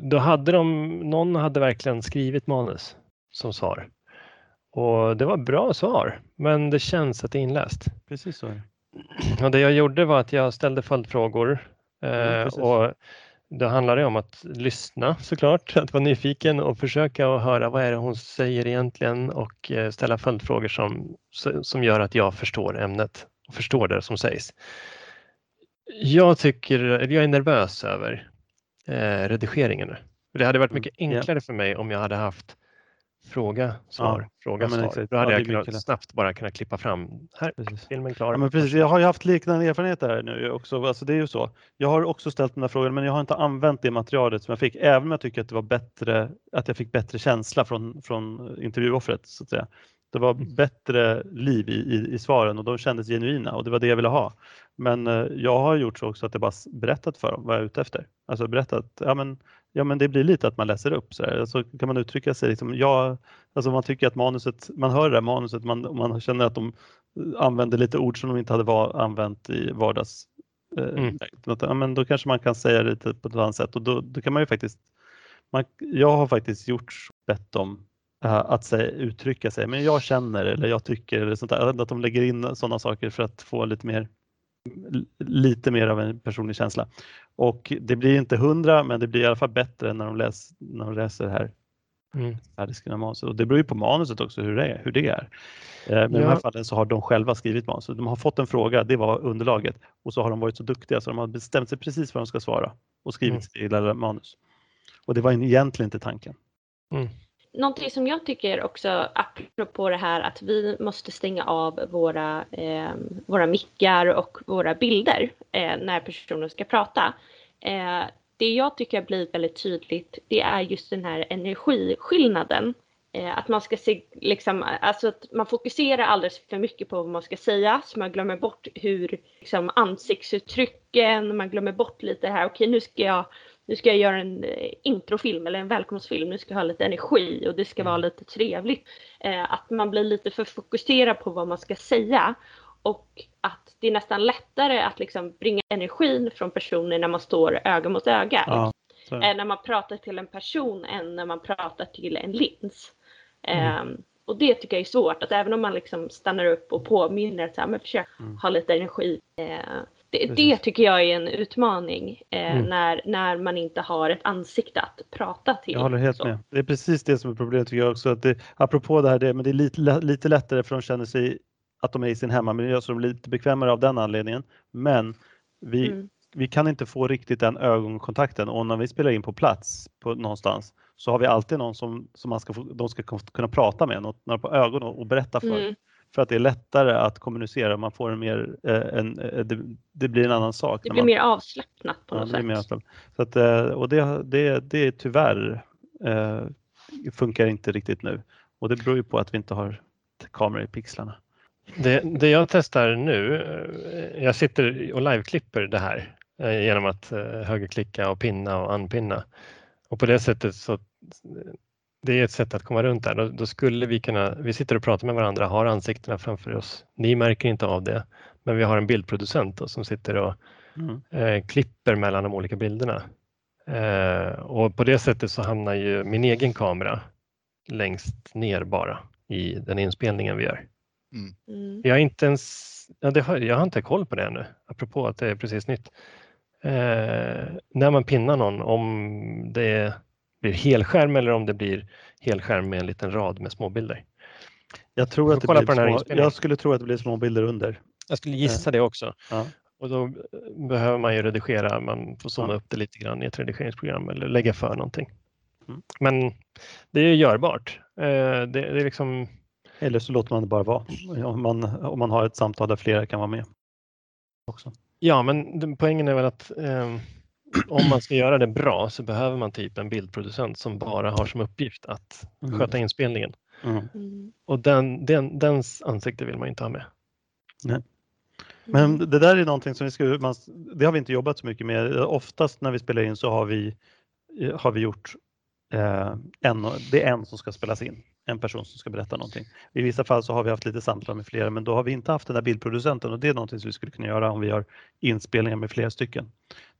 då hade de, någon hade verkligen skrivit manus som svar. Och det var bra svar, men det känns att det är inläst. Precis så är det. Och det jag gjorde var att jag ställde följdfrågor Mm, eh, precis. och det om att lyssna såklart, att vara nyfiken och försöka att höra vad är det hon säger egentligen och eh, ställa följdfrågor som, som gör att jag förstår ämnet och förstår det som sägs. Jag tycker, jag är nervös över eh, redigeringen. Det hade varit Mm, mycket ja. enklare för mig om jag hade haft fråga, svar, fråga, ja, svar. Då hade Ja, jag kunnat, snabbt bara kunnat klippa fram, här, Precis. filmen klar. Ja, men precis. Jag har ju haft liknande erfarenheter här nu också. Alltså det är ju så. Jag har också ställt den här frågan men jag har inte använt det materialet som jag fick. Även om jag tycker att det var bättre, att jag fick bättre känsla från, från intervjuoffret. Så att säga. Det var bättre liv i, i, i svaren och de kändes genuina och det var det jag ville ha. Men eh, jag har gjort så också att jag bara berättat för dem vad jag är ute efter. Alltså berättat, ja men, ja men det blir lite att man läser upp så här. Så kan man uttrycka sig liksom, ja, alltså man tycker att manuset, man hör det här manuset, man, man känner att de använder lite ord som de inte hade var, använt i vardags. Eh, Mm. ja, men då kanske man kan säga lite på ett annat sätt och då, då kan man ju faktiskt, man, jag har faktiskt gjort bett eh, att säga, uttrycka sig, men jag känner eller jag tycker eller sånt där, att de lägger in sådana saker för att få lite mer lite mer av en personlig känsla. Och det blir inte hundra men det blir i alla fall bättre när de, läs, när de läser det här Mm. färdigskrivna manuset. Och det beror ju på manuset också hur det är. Hur det är. Eh, Men i de här Ja. fallen så har de själva skrivit manuset. De har fått en fråga, det var underlaget. Och så har de varit så duktiga så de har bestämt sig precis vad de ska svara och skrivit Mm. sitt lilla manus. Och det var egentligen inte tanken. Någonting som jag tycker också, apropå det här att vi måste stänga av våra, eh, våra mickar och våra bilder eh, när personen ska prata. Eh, det jag tycker har blivit väldigt tydligt, det är just den här energiskillnaden eh, att man ska se, liksom, alltså att man fokuserar alldeles för mycket på vad man ska säga så man glömmer bort hur liksom, ansiktsuttrycken, man glömmer bort lite det här, okej nu ska jag nu ska jag göra en eh, introfilm eller en välkomstfilm, nu ska jag ha lite energi och det ska vara Mm. lite trevligt. Eh, att man blir lite för fokuserad på vad man ska säga och att det är nästan lättare att liksom bringa energin från personer när man står öga mot öga. Ja. Eh, när man pratar till en person än när man pratar till en lins. Mm. Eh, och det tycker jag är svårt, att även om man liksom stannar upp och påminner att så här, men försök Mm. ha lite energi. Eh, det, tycker jag är en utmaning eh, Mm. när, när man inte har ett ansikte att prata till. Jag håller helt Så. med. Det är precis det som är problemet tycker jag också. Att det, apropå det här, det, men det är lite, lite lättare för de känner sig att de är i sin hemmamiljö så de blir lite bekvämare av den anledningen. Men vi, Mm. vi kan inte få riktigt den ögonkontakten och när vi spelar in på plats på någonstans så har vi alltid någon som, som man ska få, de ska kunna prata med, något, några på ögonen och berätta för. Mm. För att det är lättare att kommunicera, man får en mer, eh, en, eh, det, det blir en annan sak. Det blir man, mer avslappnat på Ja, något mer sätt. avslappnat. så att, eh, och det, det, det är tyvärr eh, funkar inte riktigt nu. Och det beror ju på att vi inte har kameror i pixlarna. Det, det jag testar nu, jag sitter och liveklipper det här genom att högerklicka och pinna och anpinna. Och på det sättet så det är ett sätt att komma runt där. Då, då skulle vi kunna, vi sitter och pratar med varandra, har ansiktena framför oss. Ni märker inte av det, men vi har en bildproducent då, som sitter och Mm. eh, klipper mellan de olika bilderna. Eh, och på det sättet så hamnar ju min egen kamera längst ner bara i den inspelningen vi gör. Mm. Jag har inte ens, ja, det har, jag har inte koll på det ännu, apropå att det är precis nytt. Eh, när man pinnar någon, om det blir helskärm eller om det blir helskärm med en liten rad med småbilder. Jag tror att det blir på den här små, jag skulle tro att det blir små bilder under. Jag skulle gissa det också. Ja. Och då behöver man ju redigera, man får zooma Ja. upp det lite grann i ett redigeringsprogram eller lägga för någonting. Mm. Men det är ju görbart. Eh, det, det är liksom, Eller så låter man det bara vara. Om man, om man har ett samtal där flera kan vara med. Också. ja, men poängen är väl att eh, om man ska göra det bra så behöver man typ en bildproducent som bara har som uppgift att Mm. sköta inspelningen. Mm. Mm. Och den, den, dens ansikte vill man inte ha med. Men det där är någonting som vi ska, man, det har vi inte jobbat så mycket med. Oftast när vi spelar in så har vi, har vi gjort eh, en, det är en som ska spelas in, en person som ska berätta någonting. I vissa fall så har vi haft lite samtal med flera men då har vi inte haft den där bildproducenten och det är någonting som vi skulle kunna göra om vi har inspelningar med flera stycken.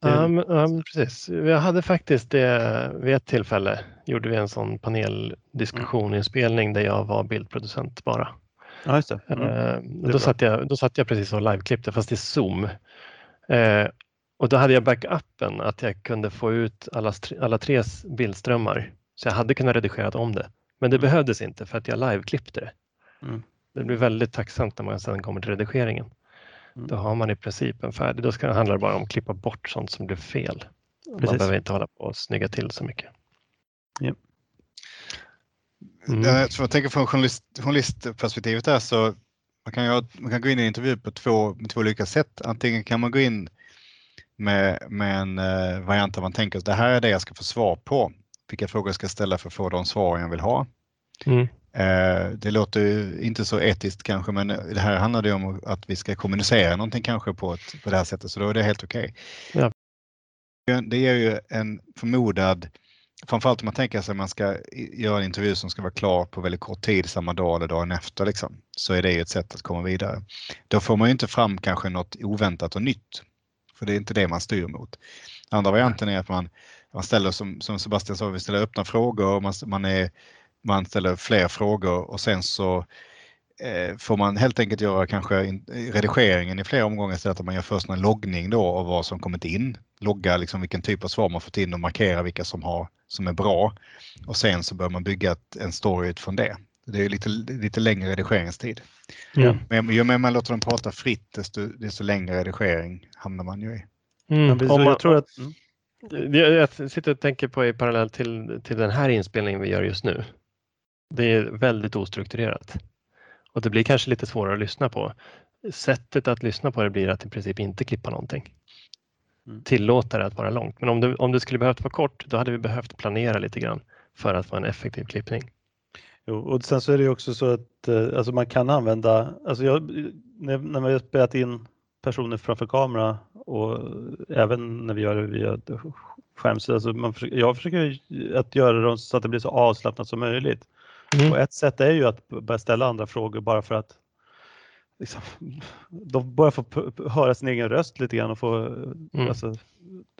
Ja, ja, men precis. Jag hade faktiskt det vid ett tillfälle gjorde vi en sån paneldiskussioninspelning där jag var bildproducent bara. ja, just det. Mm. Är då, satt jag, då satt jag precis och liveklippte fast i Zoom. Eh, och då hade jag backupen att jag kunde få ut alla, alla tre s- bildströmmar. Så jag hade kunnat redigera om det. Men det Mm. behövdes inte för att jag liveklippte det. Mm. Det blir väldigt tacksamt när man sedan kommer till redigeringen. Mm. Då har man i princip en färdig. Då ska, handlar det bara om att klippa bort sånt som blir fel. Man Precis. behöver inte hålla på och snygga till så mycket. Mm. Mm. Så jag tänker från journalist, journalistperspektivet där så man kan, ju, man kan gå in i en intervju på två, två olika sätt. Antingen kan man gå in med, med en eh, variant där man tänker att det här är det jag ska få svar på. Vilka frågor jag ska ställa för att få de svar jag vill ha. Mm. Eh, det låter inte så etiskt kanske men det här handlar det om att vi ska kommunicera någonting kanske på, ett, på det här sättet så då är det helt okej. Ja. Det ger ju en förmodad, framförallt om man tänker sig att man ska göra en intervju som ska vara klar på väldigt kort tid, samma dag eller dagen efter liksom, så är det ju ett sätt att komma vidare. Då får man ju inte fram kanske något oväntat och nytt. För det är inte det man styr mot. Andra varianten är att man, man ställer som, som Sebastian sa, vi ställer öppna frågor, och man, man, är, man ställer fler frågor och sen så eh, får man helt enkelt göra kanske in, redigeringen i flera omgångar istället att man gör först en loggning då av vad som kommit in. Logga liksom vilken typ av svar man fått in och markera vilka som, har, som är bra. Och sen så bör man bygga ett, en story utifrån det. Det är lite, lite längre redigeringstid. Mm. Men ju mer man låter dem prata fritt desto, desto längre redigering hamnar man ju i. Mm. Men precis, Om man- jag tror att, mm. Jag sitter och tänker på i parallell till, till den här inspelningen vi gör just nu. Det är väldigt ostrukturerat och det blir kanske lite svårare att lyssna på. Sättet att lyssna på det blir att i princip inte klippa någonting. Mm. Tillåta det att vara långt. Men om det, om det skulle behövt vara kort, då hade vi behövt planera lite grann för att få en effektiv klippning. Jo, och sen så är det också så att eh, alltså man kan använda, alltså jag, när, när vi har spelat in personer framför kamera och även när vi gör det via skärmsida, alltså man försöker, jag försöker att göra dem så att det blir så avslappnat som möjligt. Mm. Och ett sätt är ju att börja ställa andra frågor bara för att liksom, de p- p- höra sin egen röst lite grann och få Mm. alltså,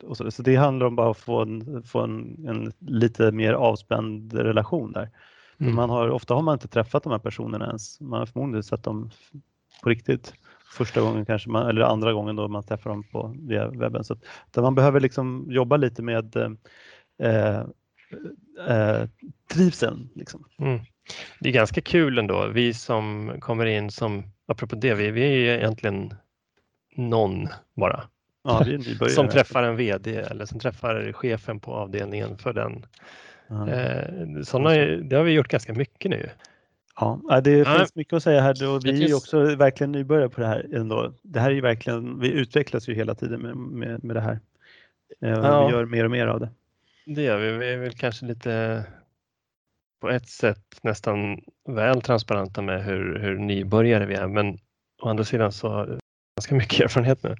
och så, så det handlar om bara att få en, få en, en lite mer avspänd relation där. Mm. Man har, ofta har man inte träffat de här personerna ens. Man har förmodligen sett dem på riktigt första gången kanske, man, eller andra gången då man träffar dem på, via webben. Så att, man behöver liksom jobba lite med eh, eh, trivseln. Liksom. Mm. Det är ganska kul ändå. Vi som kommer in som, apropå det, vi, vi är ju egentligen någon bara. Ja. Som träffar en VD eller som träffar chefen på avdelningen för den. Eh, såna, är- det har vi gjort ganska mycket nu. Ja, det Ja. finns mycket att säga här och vi är ju också verkligen nybörjare på det här ändå. Det här är verkligen, vi utvecklas ju hela tiden med, med, med det här. Eh, Ja. Vi gör mer och mer av det. Det gör vi. Vi är väl kanske lite på ett sätt nästan väl transparenta med hur, hur nybörjare vi är. Men å andra sidan så har vi ganska mycket erfarenhet nu.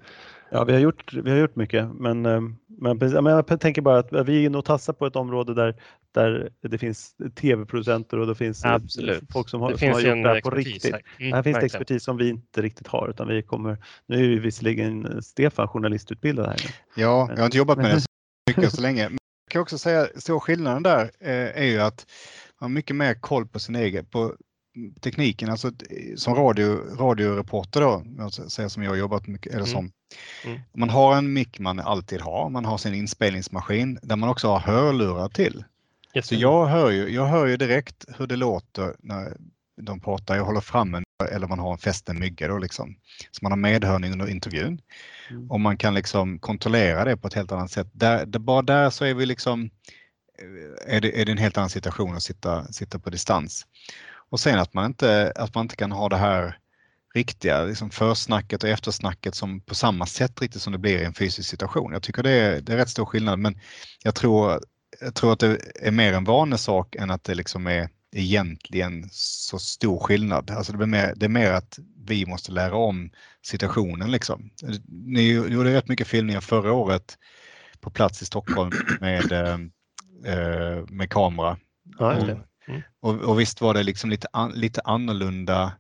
Ja, vi har gjort, vi har gjort mycket, men, eh, men jag tänker bara att vi är inne och tassar på ett område där, där det finns tv-producenter och det finns Absolut. folk som har, det som har gjort det här på riktigt. här. Mm, här finns det expertis som vi inte riktigt har, utan vi kommer, nu är ju visserligen Stefan journalistutbildad här. nu. Ja, jag har inte jobbat med det så mycket så länge. Men jag kan också säga stora skillnaden där eh, är ju att man har mycket mer koll på sin egen, på tekniken. Alltså eh, som radio, radioreporter då, säger som jag har jobbat mycket, eller Mm. som. Mm. Man har en mick man alltid har, man har sin inspelningsmaskin där man också har hörlurar till. Yes. Så jag hör ju, jag hör ju direkt hur det låter när de pratar. Jag håller fram en eller man har en fästen mygga då liksom. Så man har medhörning under intervjun. Mm. Och man kan liksom kontrollera det på ett helt annat sätt. Där, det, bara där så är vi liksom är det, är det en helt annan situation att sitta, sitta på distans. Och sen att man inte, att man inte kan ha det här riktiga liksom försnacket och eftersnacket som på samma sätt riktigt som det blir i en fysisk situation. Jag tycker det är, det är rätt stor skillnad men jag tror, jag tror att det är mer en vanesak än att det liksom är egentligen så stor skillnad. Alltså det, mer, det är mer att vi måste lära om situationen liksom. Ni gjorde rätt mycket filmningar förra året på plats i Stockholm med, eh, eh, med kamera. Ja. Mm. och, och visst var det liksom lite, an, lite annorlunda.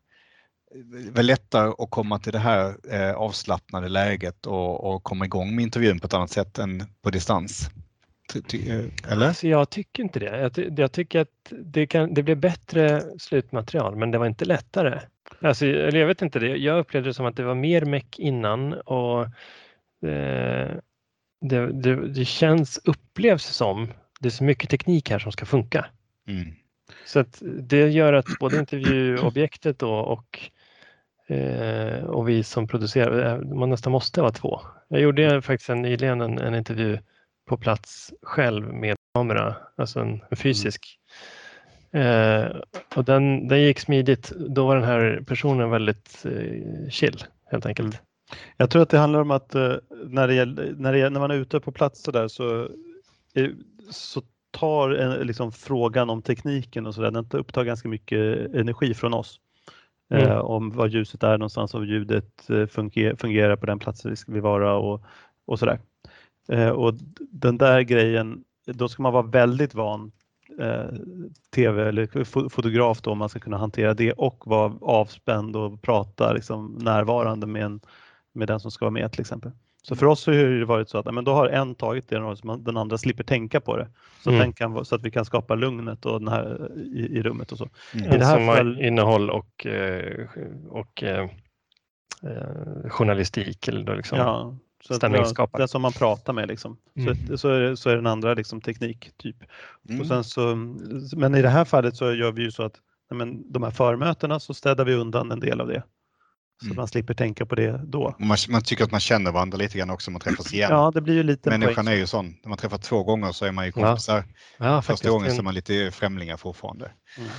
Var lättare att komma till det här eh, avslappnade läget och, och komma igång med intervjun på ett annat sätt än på distans. Eh, eller? Alltså jag tycker inte det. Jag, ty jag tycker att det, kan, det blev bättre slutmaterial men det var inte lättare. Alltså, eller jag vet inte, det. jag upplevde det som att det var mer meck innan och eh, det, det, det känns, upplevs som, det är så mycket teknik här som ska funka. Mm. Så att det gör att både intervjuobjektet då och, eh, och vi som producerar, eh, man nästan måste vara två. Jag gjorde faktiskt en, nyligen en, en intervju på plats själv med kamera, alltså en, en fysisk. Eh, och den, den gick smidigt. Då var den här personen väldigt eh, chill helt enkelt. Jag tror att det handlar om att eh, när, det gäller, när, det, när man är ute på plats så, där, så, eh, så tar en, liksom, frågan om tekniken och så där, den upptar ganska mycket energi från oss. Mm. Eh, om var ljuset är någonstans, om ljudet eh, fungerar, på den platsen vi ska vara och, och sådär. Eh, och den där grejen, då ska man vara väldigt van eh, tv eller fo- fotograf då om man ska kunna hantera det och vara avspänd och prata liksom, närvarande med, en, med den som ska vara med till exempel. Så för oss har det varit så att men då har en tagit det och den andra slipper tänka på det. Så, Mm. kan, så att vi kan skapa lugnet och den här, i, i rummet och så. Mm. I det här fall- innehåll och, eh, och eh, eh, journalistik eller då liksom. Ja, så ja, stämningsskapare. den som man pratar med liksom. Mm. Så, så, är det, så är den andra liksom teknik typ. Mm. Och sen så, men i det här fallet så gör vi ju så att nej men, de här förmötena så städar vi undan en del av det. Så Mm. att man slipper tänka på det då. Man, man tycker att man känner varandra lite grann också om man träffas igen. Ja, det blir ju lite Människan poäng. är ju sån. När man träffar två gånger så är man ju Ja, kompisar. Ja, Första gången så är man lite främlingar fortfarande. Mm.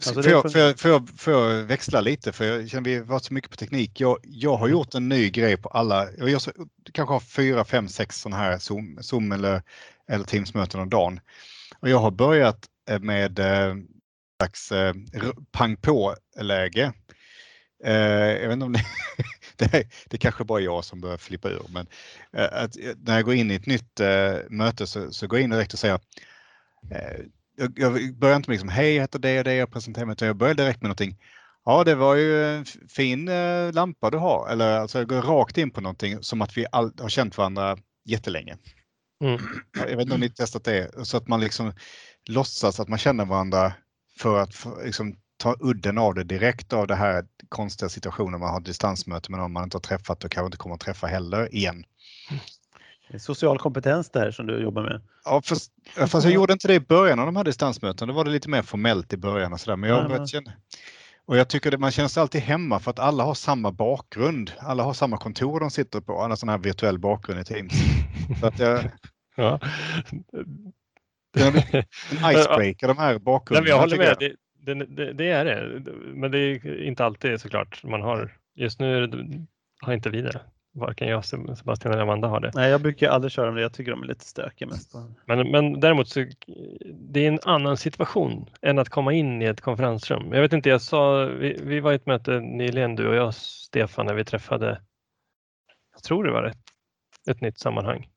Så Alltså, får, jag, får, jag, får, jag, får jag växla lite för jag känner vi har varit så mycket på teknik. Jag, jag har gjort en ny grej på alla, jag gör så, kanske har fyra, fem, sex sådana här Zoom, Zoom eller, eller Teams-möten om dagen. Och jag har börjat eh, med, eh, slags eh, pang på-läge. Eh, jag vet inte om det, det, är, det är kanske bara jag som börjar flippa ur, men eh, att, eh, när jag går in i ett nytt eh, möte så, så går jag in direkt och säger jag, jag börjar inte med liksom, hej jag heter det och det, jag presenterar mig, utan jag börjar direkt med någonting. Ja, det var ju en fin eh, lampa du har. Eller alltså jag går rakt in på någonting som att vi all, har känt varandra jättelänge. Mm. Jag vet inte om ni testat det, så att man liksom låtsas att man känner varandra för att få- liksom, ta udden av det direkt av det här konstiga situationen man har distansmöte med någon man inte har träffat och kanske inte kommer att träffa heller igen. Social kompetens där som du jobbar med. Ja, fast, fast jag gjorde inte det i början av de här distansmötena. Då var det lite mer formellt i början och sådär. Men jag Ja, känna, och jag tycker att man känner sig alltid hemma för att alla har samma bakgrund. Alla har samma kontor de sitter på, alla sådana här virtuell bakgrund i Teams. Så att jag, Ja. en icebreaker de här Nej, bakgrunderna. men jag håller med. Det, det, det, det är det. Men det är inte alltid såklart man har. Just nu är det- har inte vi det. Varken jag, Sebastian eller Amanda har det. Nej, jag brukar aldrig köra med det. Jag tycker de är lite stökiga mest. Men, men däremot så det är en annan situation än att komma in i ett konferensrum. Jag vet inte, jag sa, vi, vi var i ett möte nyligen du och jag Stefan när vi träffade, jag tror det var ett, ett nytt sammanhang.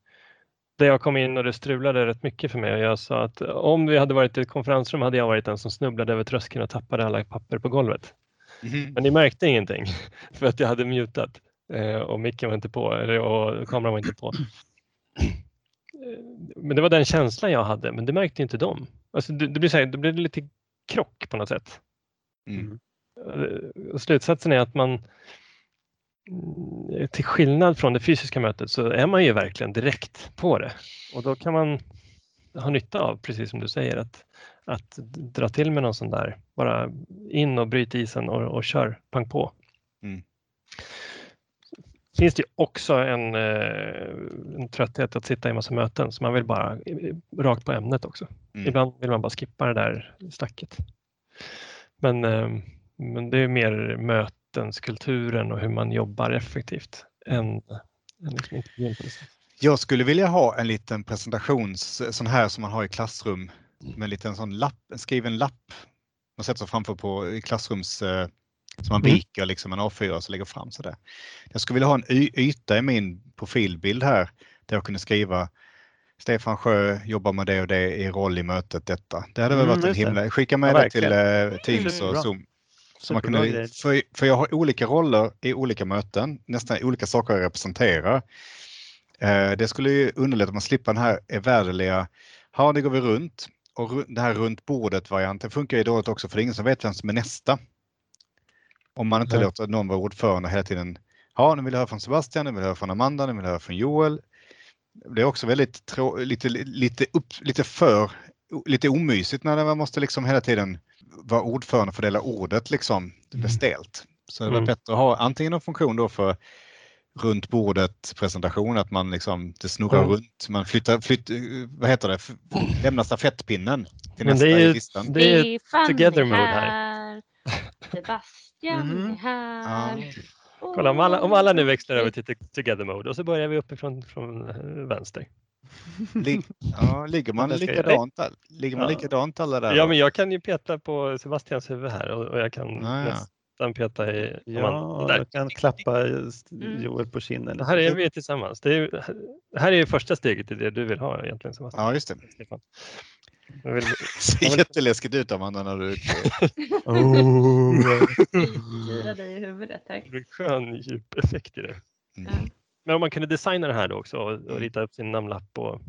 Där jag kom in och det strulade rätt mycket för mig och jag sa att om vi hade varit i ett konferensrum hade jag varit den som snubblade över tröskeln och tappade alla papper på golvet. Mhm. Men ni märkte ingenting för att jag hade mutat och micken var inte på eller, och kameran var inte på. Eh, Men det var den känslan jag hade, men det märkte inte de. Alltså det, det, blir så här, det blir lite krock på något sätt. Mm. Eh, Och slutsatsen är att man mm, till skillnad från det fysiska mötet så är man ju verkligen direkt på det och då kan man ha nytta av, precis som du säger, att, att dra till med någon sån där, bara in och bryt isen och, och kör pang på. Mm. Finns det också en, eh, en trötthet att sitta i massa möten så man vill bara eh, rakt på ämnet också. Mm. Ibland vill man bara skippa det där stacket. Men, eh, men det är mer mötenskulturen och hur man jobbar effektivt än, än liksom intervjun. Jag skulle vilja ha en liten presentations, sån här som man har i klassrum, med en liten sån lapp, en skriven lapp. Man sätter sig framför på i klassrums, som man Mm. viker liksom en A4 och så lägger fram sådär. Jag skulle vilja ha en yta i min profilbild här där jag kunde skriva Stefan Sjö jobbar med det och det i roll i mötet detta. Det hade väl Mm, varit en just det. himla, skicka med Ja, det till eh, Teams och Superbra. Zoom. Så man kunde, för, för jag har olika roller i olika möten, nästan olika saker jag representerar. Eh, det skulle ju underlätta om man slipper den här evärdeliga, ja det går vi runt och det här runt bordet-varianten funkar ju dåligt också för det är ingen som vet vem som är nästa. Om man inte Nej. låter någon vara ordförande hela tiden. Ja, nu vill jag höra från Sebastian, nu vill jag höra från Amanda, nu vill jag höra från Joel. Det är också väldigt trå- lite, lite, upp, lite för, lite omysigt när man måste liksom hela tiden vara ordförande och fördela ordet liksom. Det blir Mm. stelt. Så det var Mm. bättre att ha antingen en funktion då för runt bordet presentation, att man liksom, det snurrar Mm. runt, man flyttar, flytt, vad heter det, lämnar stafettpinnen till Men nästa det är i listan. Det är together är mode här. Sebastian Mhm. är här. Ja. Kolla om alla, om alla nu växlar över till to- together mode och så börjar vi uppifrån från eh, vänster. Lig, ja, ligger man likadant, ligger man Ja. likadant alla där? Ja, men jag kan ju peta på Sebastians huvud här och, och jag kan Ah, ja. nästan peta i Ja. Där. jag kan klappa Mm. Joel på kinden. Här är vi tillsammans. Det är, här är första steget i det du vill ha egentligen Sebastian. Ja, just det. Jag vill, ser jätteläskigt ut Amanda när du... Gira dig i huvudet här. det blir skön djup effekt i det. Mm. Men om man kunde designa det här då också och, och rita upp sin namnlapp och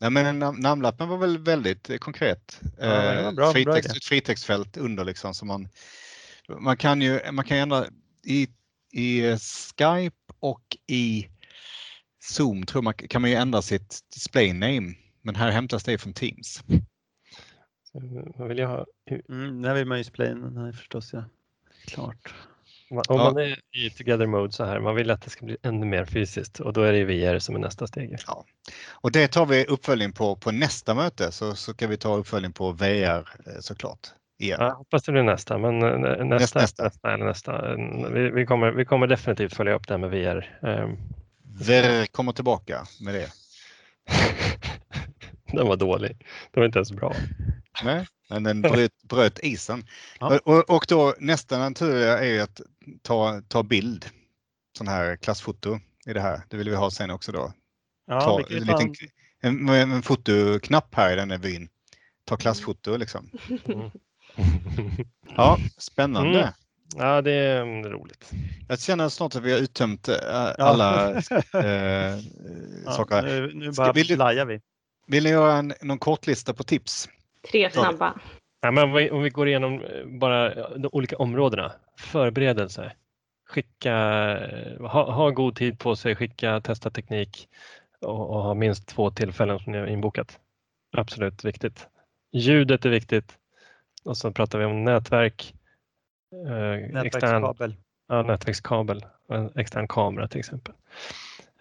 Nej, men nam- namnlappen var väl väldigt konkret. Ja, det var Eh, bra- bra fritext, ett fritextfält under liksom. Så man, man kan ju man kan ändra i, i Skype och i Zoom tror man, kan man ju ändra sitt display name. Men här hämtas det från Teams. så vad vill jag ha? Mm, där vill man ju splainen här förstås. Ja. Klart. Om Ja. man är i together mode så här, man vill att det ska bli ännu mer fysiskt och då är det VR som är nästa steg. Och det tar vi uppföljning på på nästa möte så, så kan vi ta uppföljning på VR eh, såklart. Igen. Ja, jag hoppas det blir nästa, men eh, nästa, nästa. nästa. eller nästa. Eh, Vi, vi, kommer, vi kommer definitivt följa upp det här med VR. Ehm, VR kommer tillbaka med det. Den var dålig. Den var inte ens bra. Nej, men den bröt, bröt isen. Ja. Och, och då nästa naturliga är att ta, ta bild, sån här klassfoto i det här. Det vill vi ha sen också då. Ja, ta en, liten, en, en fotoknapp här i den här byn. Ta klassfoto liksom. Mm. Ja, spännande. Mm. Ja, det är mm, roligt. Jag känner snart att vi har uttömt alla eh, ja, saker. Nu, nu Ska- bara vill du- flyar vi. Vill ni göra en, någon kortlista på tips? Tre snabba. Ja, men om, vi, om vi går igenom eh, bara de olika områdena. Förberedelse. Skicka, eh, ha, ha god tid på sig, skicka, testa teknik och, och ha minst två tillfällen som ni har inbokat. Absolut viktigt. Ljudet är viktigt. Och så pratar vi om nätverk, eh, extern, Nätverkskabel. ja, nätverkskabel och en extern kamera till exempel.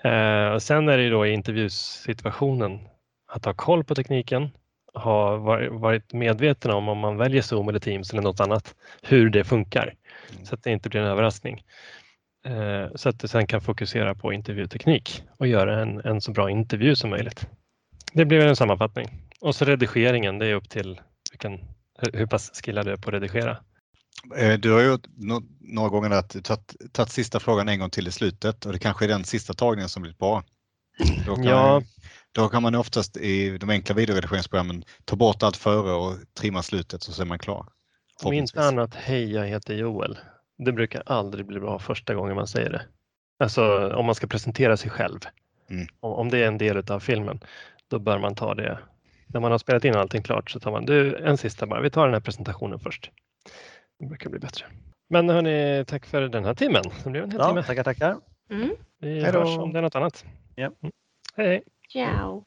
Eh, och sen är det ju då i intervjusituationen att ha koll på tekniken, ha var- varit medveten om om man väljer Zoom eller Teams eller något annat, hur det funkar Mm. så att det inte blir en överraskning. Eh, så att du sen kan fokusera på intervjuteknik och göra en, en så bra intervju som möjligt. Det blir en sammanfattning. Och så redigeringen, det är upp till vilken, hur, pass skillad du är på att redigera. Eh, Du har no några gånger tagit sista frågan en gång till i slutet och det kanske är den sista tagningen som blir bra. Då kan, Ja. då kan man oftast i de enkla videoredigeringsprogrammen ta bort allt före och trimma slutet så är man klar. Om inte annat, hej jag heter Joel. Det brukar aldrig bli bra första gången man säger det. Alltså om man ska presentera sig själv. Mm. Om, det är en del av filmen, då bör man ta det. När man har spelat in allting klart så tar man, du en sista bara, vi tar den här presentationen först. Det brukar bli bättre. Men hörni, tack för den här timmen. Det blev en hel Ja, timme. tackar, tackar. Mm. Vi Hej då. hörs om det är något annat. Ja. Mm. Hej hej. Ciao.